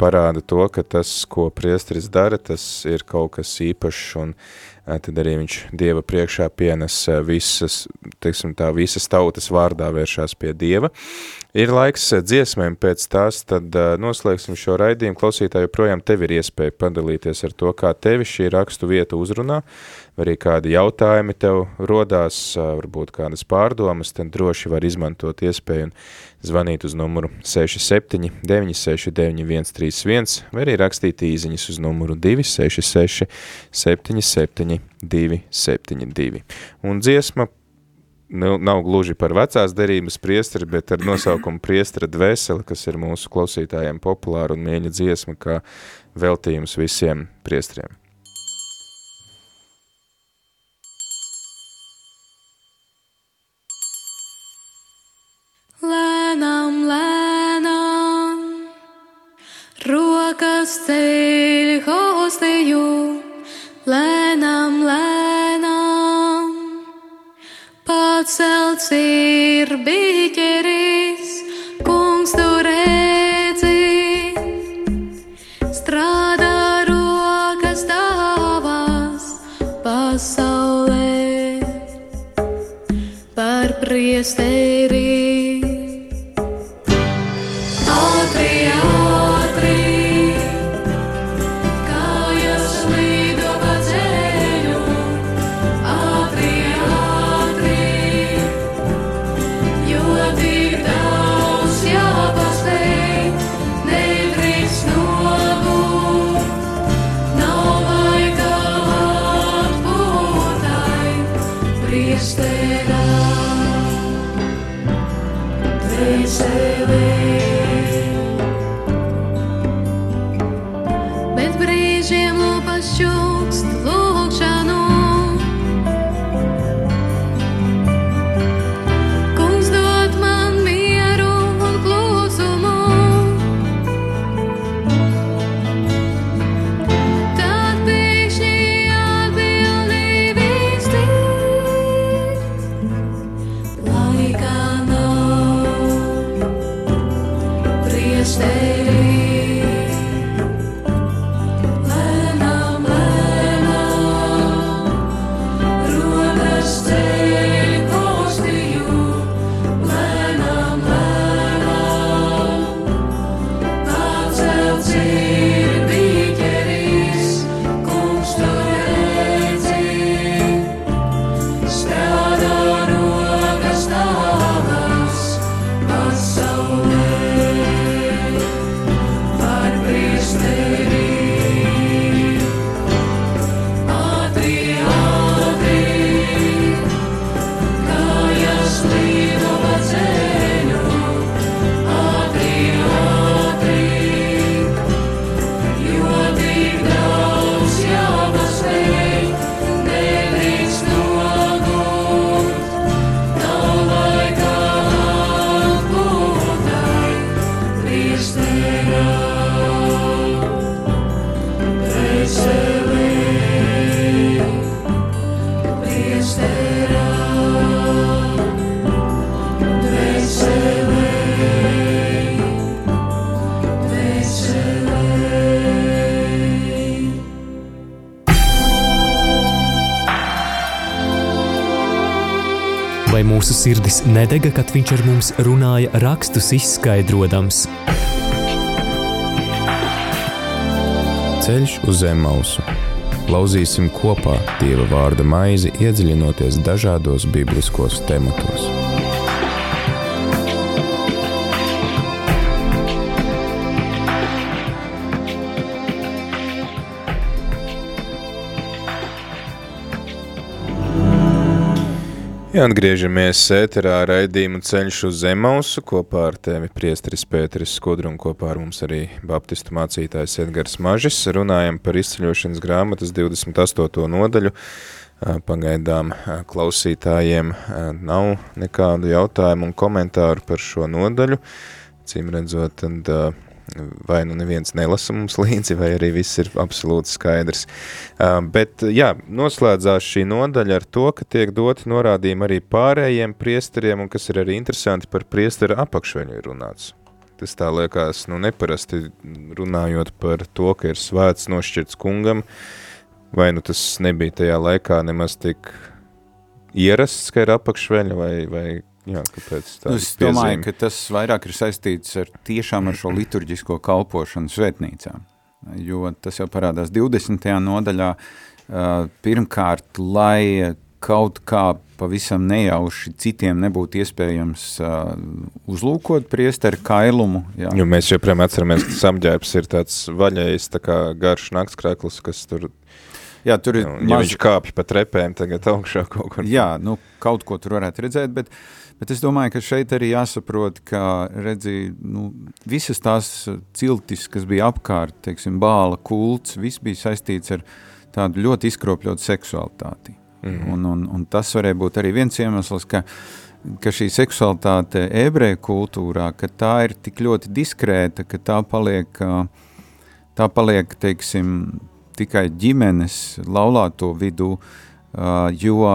parāda to, ka tas, ko priesteris dara, tas ir kaut kas īpašs un tad arī viņš Dieva priekšā pienes visas, teiksim tā, visas tautas vārdā vēršās pie Dieva. Ir laiks dziesmēm pēc tās, tad uh, noslēgsim šo raidījumu. Klausītāji, joprojām tev ir iespēja padalīties ar to, kā tevi šī rakstu vieta uzrunā, vai arī kādi jautājumi tev rodās, uh, varbūt kādas pārdomas, tad droši var izmantot iespēju un zvanīt uz numuru 67 969 131 vai arī rakstīt īziņas uz numuru 266 77 272. Un dziesma nu, nav gluži par vecās derības priesteri, bet ar nosaukumu priestera dvēseli, kas ir mūsu klausītājiem populāra un mieņa dziesma, kā veltījums visiem priestriem. Lēnām, lēnām, rokas ceļ hostiju, lēnām, lēnām, pacelts ir biķeris, kungs tur redzi, strādā rokas tavas pasaulē. Par priesteri. Vai mūsu sirdis nedega, kad viņš ar mums runāja, rakstus izskaidrojams? Ceļš uz zem mausu. Lauzīsim kopā Dieva vārda maizi, iedziļinoties dažādos bibliskos tematos. Jā, atgriežamies ēterā raidījumu ceļš uz Zemausu, kopā ar tevi priesteris Pēteris Skudru un kopā ar mums arī baptistu mācītājs Edgars Mažis. Runājam par izceļošanas grāmatas 28. nodaļu. Pagaidām klausītājiem nav nekādu jautājumu un komentāru par šo nodaļu. Cīm redzot, tad vai nu neviens nelasa mums līdzi, vai arī viss ir absolūti skaidrs. Bet, jā, noslēdzās šī nodaļa ar to, ka tiek doti norādījumi arī pārējiem priesteriem, un kas ir arī interesanti par priestera apakšveļu ir runāts. Tas tā liekas, nu, neparasti runājot par to, ka ir svēts nošķirts kungam, vai nu tas nebija tajā laikā nemaz tik ierasts, ka ir apakšveļa, vai, vai Jā, kāpēc tā es domāju, piezīme? ka tas vairāk ir saistīts ar tiešām ar šo liturģisko kalpošanu svētnīcā, jo tas jau parādās 20. nodaļā, pirmkārt, lai kaut kā pavisam nejauši citiem nebūtu iespējams uh, uzlūkot priesteru kailumu. Jā. Jo mēs joprojām atceramies, ka samģērbs ir tāds vaļējs, tā kā garš naktskreklis, kas tur Jā, tur ir. Ja maz... viņš kāpj pa trepēm tagad augšā kaut kur. Jā, nu, kaut ko tur varētu redzēt, bet uh, Bet es domāju, ka šeit arī jāsaprot, ka redzi, nu, visas tās ciltis, kas bija apkārt, teiksim, bāla kults, viss bija saistīts ar tādu ļoti izkropļotu seksualitāti. Mm -hmm. un, un, un tas varēja būt arī viens iemesls, ka, ka šī seksualitāte ebreju kultūrā, ka tā ir tik ļoti diskrēta, ka tā paliek, tā paliek teiksim, tikai ģimenes laulāto vidū, uh, jo,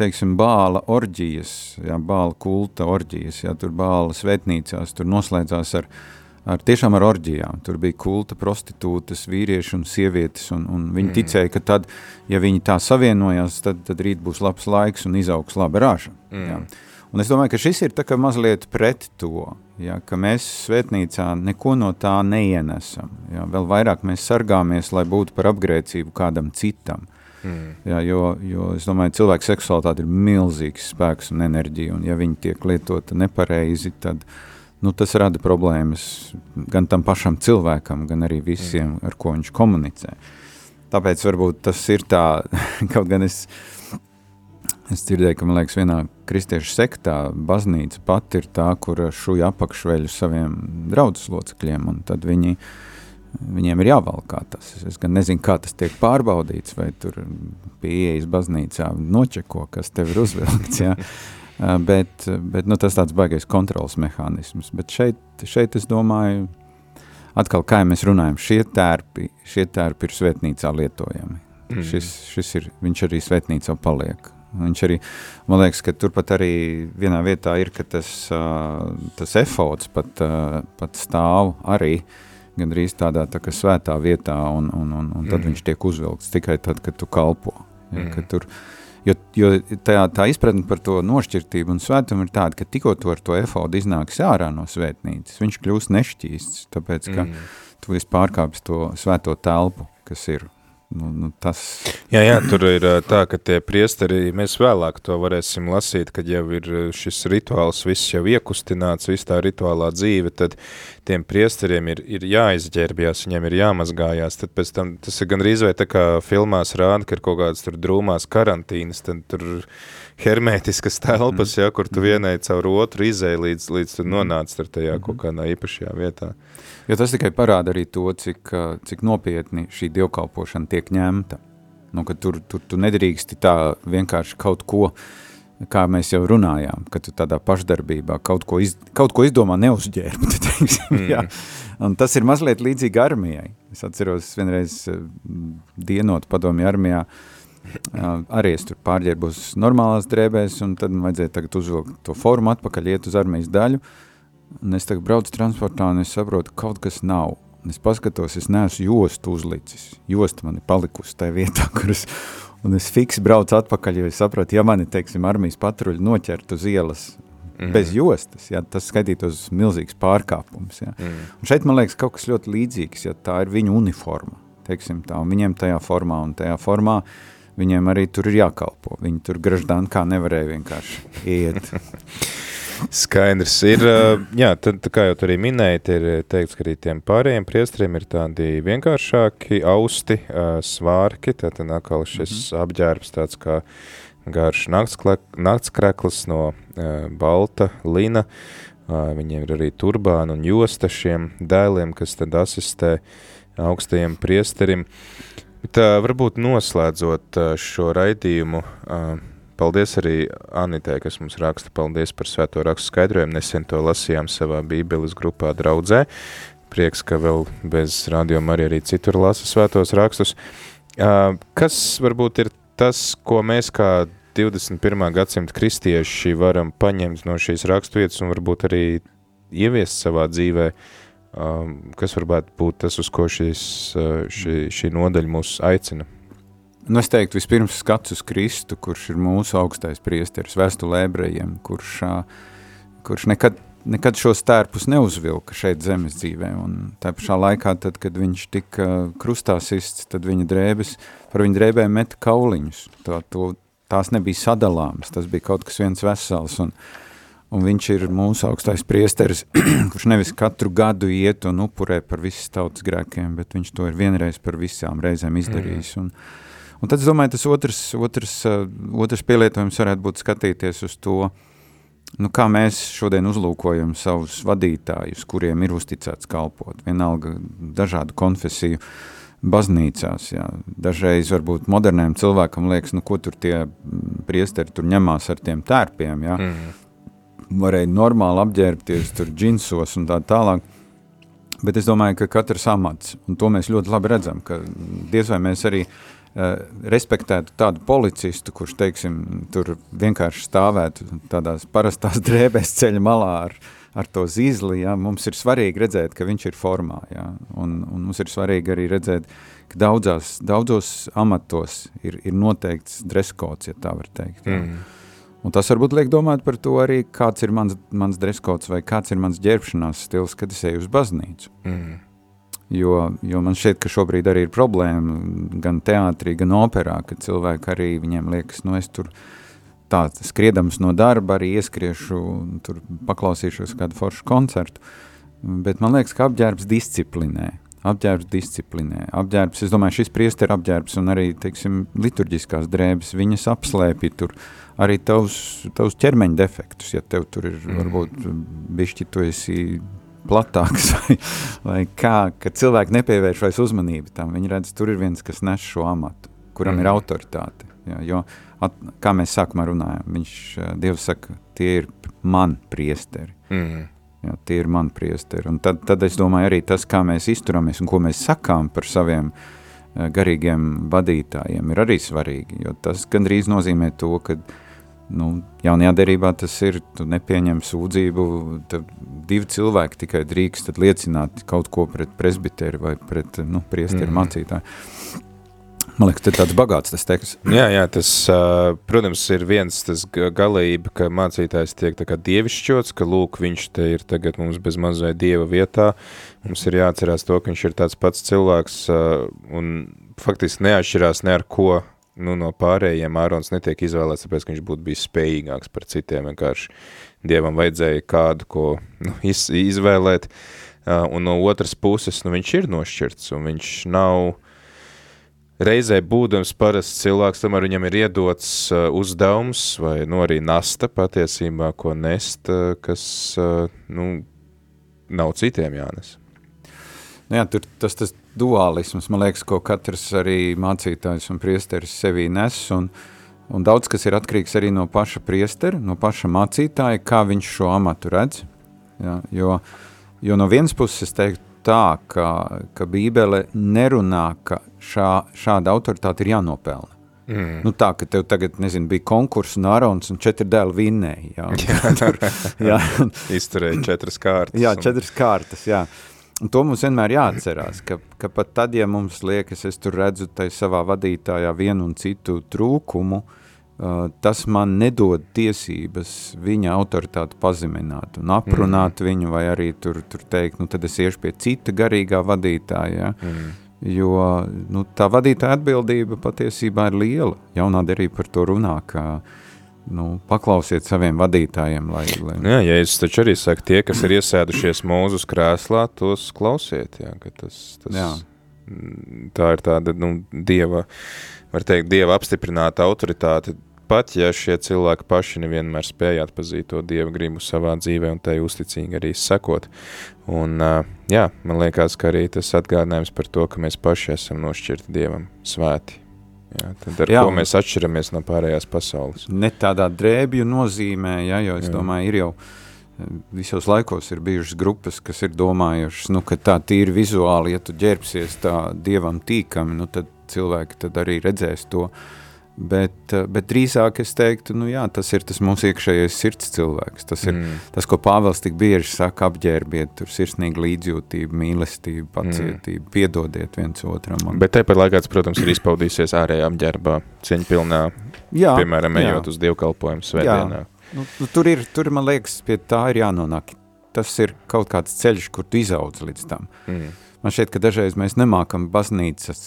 teiksim, bāla orģijas, jā, bāla kulta orģijas, jā, tur bāla svētnīcās, tur noslēdzās ar, ar tiešām ar orģijām. Tur bija kulta prostitūtas, vīrieši un sievietes, un, un viņi mm. ticēja, ka tad, ja viņi tā savienojās, tad, tad rīt būs labs laiks un izaugs laba rāža. Mm. Jā. Un es domāju, ka šis ir tā kā mazliet pret to, ja, ka mēs svētnīcā neko no tā neienesam. Ja, vēl vairāk mēs sargāmies, lai būtu par apgrēcību kādam citam. Mm. Jā, jo, jo es domāju, ka cilvēka seksualitāte ir milzīgs spēks un enerģija, un ja viņi tiek lietota nepareizi, tad nu, tas rada problēmas gan tam pašam cilvēkam, gan arī visiem, mm. ar ko viņš komunicē. Tāpēc varbūt tas ir tā, kaut gan es, es dzirdēju, ka, man liekas, vienā kristiešu sektā baznīca pat ir tā, kur šuja apakšveļu saviem draudzes locekļiem, un tad viņi uh, viņiem ir jāvalkā tas. Es gan nezinu, kā tas tiek pārbaudīts, vai tur pieejas baznīcā nočeko, kas tev ir uzvilkts, jā. bet, bet nu, tas tāds baigais kontrols mehānisms. Bet šeit, šeit es domāju, atkal, kā mēs runājam, šie tērpi, šie tērpi ir svētnīcā lietojami. Mm. Šis, šis ir, viņš arī svētnīcā paliek. Viņš arī, man liekas, ka turpat arī vienā vietā ir, ka tas, tas efods pat, pat stāv arī uh, gandrīz tādā tā kā svētā vietā, un, un, un, un tad mm. viņš tiek uzvilkts tikai tad, kad tu kalpo. Ja, mm. kad tur, jo jo tā, tā izpratne par to nošķirtību un svētumu ir tāda, ka tikko tu ar to efodu iznāks ārā no svētnīcas, viņš kļūst nešķīsts, tāpēc, ka mm. tu esi pārkāpis to svēto telpu, kas ir Nu, nu, tas... Jā, jā, tur ir tā, ka tie priesteri, mēs vēlāk to varēsim lasīt, kad jau ir šis rituāls viss jau iekustināts, viss tā rituālā dzīve, tad tiem priesteriem ir, ir jāizģērbjās, viņiem ir jāmazgājās, tad pēc tam tas ir gandrīz vai tā kā filmās rāda, ka ir kaut kādas tur drūmās karantīnas, tad tur hermētiskas telpas, mm. ja, kur tu vienai caur otru izēji līdz, līdz tu nonāc tur tajā mm. kaut kādā īpašajā vietā. Jo tas tikai parāda arī to, cik, cik nopietni šī dievkalpošana tiek ņemta. Nu, ka tur, tur tu nedrīksti tā vienkārši kaut ko, kā mēs jau runājām, ka tu tādā pašdarbībā kaut ko, iz, kaut ko izdomā neuzģērbt, teiksim, mm. jā. Un tas ir mazliet līdzīgi armijai. Es atceros vienreiz dienot padomju armijā, arī es tur pārģērbos normālās drēbēs, un tad man vajadzēja tagad uzvilkt to formu atpakaļ, iet uz armijas daļu, Un es tagad braucu transportā, un es saprotu, ka kaut kas nav. Un es paskatos, es neesmu jostu uzlicis. Josta man ir palikusi tajā vietā, kur es, un es fiksi braucu atpakaļ, jo es saprotu, ja mani, teiksim, armijas patruļi noķert uz ielas mm. bez jostas, ja, tas skaitītos milzīgs pārkāpums. Ja. Mm. Un šeit, man liekas, kaut kas ļoti līdzīgs, ja tā ir viņu uniforma, teiksim tā, viņiem tajā formā un tajā formā, viņiem arī tur ir jākalpo. Viņi tur graždān kā nevarēja vienkārši iet. Skaidrs ir, uh, jā, tad, kā jau tu arī minēji, ir teikts, ka arī tiem pārējiem priestriem ir tādi vienkāršāki austi, uh, svārki, tātad atkal šis mm -hmm. apģērbs tāds kā garš naktskreklis no uh, balta lina, uh, viņiem ir arī turbāna un josta šiem dēliem, kas tad asistē augstajiem priesterim. Bet, uh, varbūt noslēdzot uh, šo raidījumu, uh, Paldies arī Anitē, kas mums raksta. Paldies par svēto rakstu skaidrojumu. Nesen to lasījām savā bībeles grupā draudzē. Prieks, ka vēl bez rādījuma arī, arī citur lasa svētos rakstus. Kas varbūt ir tas, ko mēs kā 21. gadsimta kristieši varam paņemt no šīs raksturvietas un varbūt arī ieviest savā dzīvē, kas varētu būt tas, uz ko šīs, šī, šī nodaļa mūs aicina? Nu, es teiktu, vispirms skats uz Kristu, kurš ir mūsu augstais priesteris, vēstulē ebrejiem, kurš, kurš nekad, nekad šos tērpus neuzvilka šeit zemes dzīvē. Un tā pašā laikā, tad, kad viņš tika krustā sists, tad viņa drēbes, par viņa drēbēm meta kauliņus. Tā, to, tās nebija sadalāmas, tas bija kaut kas viens vesels. Un, un viņš ir mūsu augstais priesteris, kurš nevis katru gadu iet un upurē par visas tautas grēkiem, bet viņš to ir vienreiz par visām reizēm izdarījis. Mm. Un, Un tad es domāju, tas otrs, otrs, uh, otrs pielietojums varētu būt skatīties uz to, nu, kā mēs šodien uzlūkojam savus vadītājus, kuriem ir uzticēts kalpot. Vienalga dažādu konfesiju baznīcās. Jā. Dažreiz varbūt moderniem cilvēkam liekas, nu, ko tur tie priesteri tur ņemās ar tiem tērpiem. Jā. Mm. Varēja normāli apģērbties tur džinsos un tā tālāk. Bet es domāju, ka katrs amats, un to mēs ļoti labi redzam, ka diez vai mēs arī uh, respektētu tādu policistu, kurš, teiksim, tur vienkārši stāvētu tādās parastās drēbēs ceļa malā ar, ar to zīzli, ja, mums ir svarīgi redzēt, ka viņš ir formā, ja, un, un mums ir svarīgi arī redzēt, ka daudzās, daudzos amatos ir, ir noteikts dreskots, ja tā var teikt. Ja. Mm. Un tas varbūt liek domāt par to arī, kāds ir mans, mans dreskots vai kāds ir mans ģērbšanās stils, kad es eju uz baznīcu. Mm. Jo, jo man šķiet, ka šobrīd arī ir problēma gan teātrī, gan operā, ka cilvēki arī viņiem liekas, nu es tur tā skriedams no darba arī ieskriešu, tur paklausīšos kādu foršu koncertu, bet man liekas, ka apģērbs disciplinē, apģērbs disciplinē, apģērbs, es domāju, šis priester apģērbs un arī, teiksim, liturģiskās drēbes, viņas apslēpj tur arī tavus, tavus ķermeņa defektus, ja tev tur ir, mm. varbūt, bišķi tu esi platāks, vai, vai kā, ka cilvēki nepievērš vairs uzmanību tam. Viņi redz, tur ir viens, kas nes šo amatu, kuram mm. ir autoritāte. Jā, jo, at, kā mēs sākumā runājam, viņš, Dievs saka, tie ir man priesteri. Mm. Jā, tie ir man priesteri. Un tad, tad es domāju arī tas, kā mēs izturamies un ko mēs sakām par saviem garīgiem vadītājiem, ir arī svarīgi, jo tas gandrīz nozīmē to, ka uh, nu, jaunajā derībā tas ir, tu nepieņem sūdzību, tad divi cilvēki tikai drīkst liecināt kaut ko pret presbiteri vai pret nu, priesteri mm. mācītāju. Man liekas, tas ir tāds bagāts tas teksts. Jā, jā, tas, protams, ir viens tas galība, ka mācītājs tiek tā kā dievišķots, ka lūk, viņš te ir tagad mums bez mazai dieva vietā. Mums ir jāatcerās to, ka viņš ir tāds pats cilvēks un faktiski neatšķirās ne ar ko nu, no pārējiem Ārons netiek izvēlēts, tāpēc, ka viņš būtu bijis spējīgāks par citiem, vienkārši Dievam vajadzēja kādu, ko nu, iz, izvēlēt, uh, un no otras puses, nu, viņš ir nošķirts, un viņš nav reizē būdams parasts cilvēks, tomēr viņam ir iedots uh, uzdevums, vai, nu, arī nasta patiesībā, ko nest, uh, kas, uh, nu, nav citiem jānes. Nu jā, tur tas, tas dualisms, man liekas, ko katrs arī mācītājs un priesteris sevī nes, un, un daudz kas ir atkarīgs arī no paša priestera, no paša mācītāja, kā viņš šo amatu redz, ja, jo, jo no vienas puses es teiktu tā, ka, ka bībele nerunā, ka šā, šāda autoritāte ir jānopelna. Mm. Nu tā, ka tev tagad, nezinu, bija konkurss un Arons un četri dēli vinnēji. Jā, jā. Tur, jā. Izturēja četras kārtas. Jā, četras kārtas, jā. Uh, Un to mums vienmēr jāatcerās, ka, ka pat tad, ja mums liekas, es tur redzu savā vadītājā vienu un citu trūkumu, uh, tas man nedod tiesības viņa autoritāti pazemināt un aprunāt mm. viņu, vai arī tur, tur teikt, nu tad es iešu pie cita garīgā vadītāja, mm. jo nu, tā vadītāja atbildība patiesībā ir liela. Jaunā derība par to runā, ka nu, paklausiet saviem vadītājiem. Lai, lai... Jā, Jēzus taču arī saka, tie, kas ir iesēdušies mūzus krēslā, tos klausiet. Jā, tas, tas, Jā. tā ir tāda nu, dieva, var teikt, dieva apstiprināta autoritāte. Pat ja šie cilvēki paši nevienmēr spēja atpazīt to dieva gribu savā dzīvē un tai uzticīgi arī sekot. Un, jā, man liekas, ka arī tas atgādinājums par to, ka mēs paši esam nošķirti dievam svēti. Jā, tad ar Jā, jā, ko mēs atšķiramies no pārējās pasaules. Ne tādā drēbju nozīmē, ja, jo es Jā. jā. domāju, ir jau eh, visos laikos ir bijušas grupas, kas ir domājušas, nu, ka tā tīri vizuāli, ja tu ģērbsies tā dievam tīkami, nu, tad cilvēki tad arī redzēs to. Bet, eh, bet drīzāk es teiktu, nu jā, tas ir tas mūsu iekšējais sirds cilvēks. Tas ir mm. tas, ko Pāvils tik bieži saka, apģērbiet, tur sirsnīgi līdzjūtību, mīlestību, pacietību, mm. piedodiet viens otram. Un, Bet tāpat laikā, tas, protams, ir izpaudīsies ārējā apģērbā, cieņpilnā, jā, piemēram, jā. ejot uz dievkalpojumu svētdienā. Nu, nu, tur, ir, tur, man liekas, pie tā ir jānonāk. Tas ir kaut kāds ceļš, kur tu izaudz līdz tam. Mm. Man šķiet, ka dažreiz mēs nemākam baznīcas,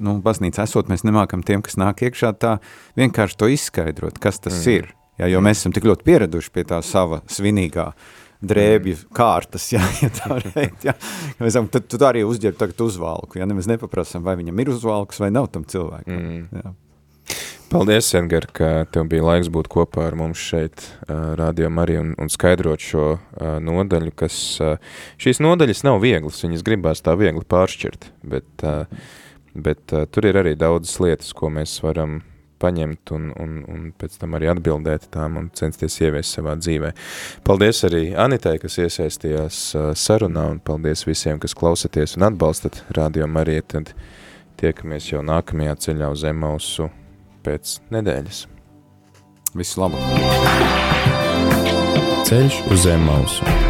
nu, baznīca esot, mēs nemākam tiem, kas nāk iekšā tā vienkārši to izskaidrot, kas tas mm. ir. Ja, jo mēs esam tik ļoti pieraduši pie tā sava svinīgā drēbju mm. kārtas, ja, ja tā reikt, ja. Mēs esam, tad tu arī uzģērb tagad uzvalku, ja, nemaz nepaprasam, vai viņam ir uzvalks vai nav tam cilvēkam. Mm. Ja. Paldies, Edgar, ka tev bija laiks būt kopā ar mums šeit, uh, Radio Marija, un, un skaidrot šo uh, nodaļu, kas uh, šīs nodaļas nav vieglas, viņas gribās tā viegli pāršķirt, bet, bet tur ir arī daudzas lietas, ko mēs varam paņemt un, un, un pēc tam arī atbildēt tām un censties ieviest savā dzīvē. Paldies arī Anitai, kas iesaistījās sarunā, un paldies visiem, kas klausaties un atbalstat Radio Mariju, tad tiekamies jau nākamajā ceļā uz Emausu pēc nedēļas. Visu labu! Ceļš uz zem mausu.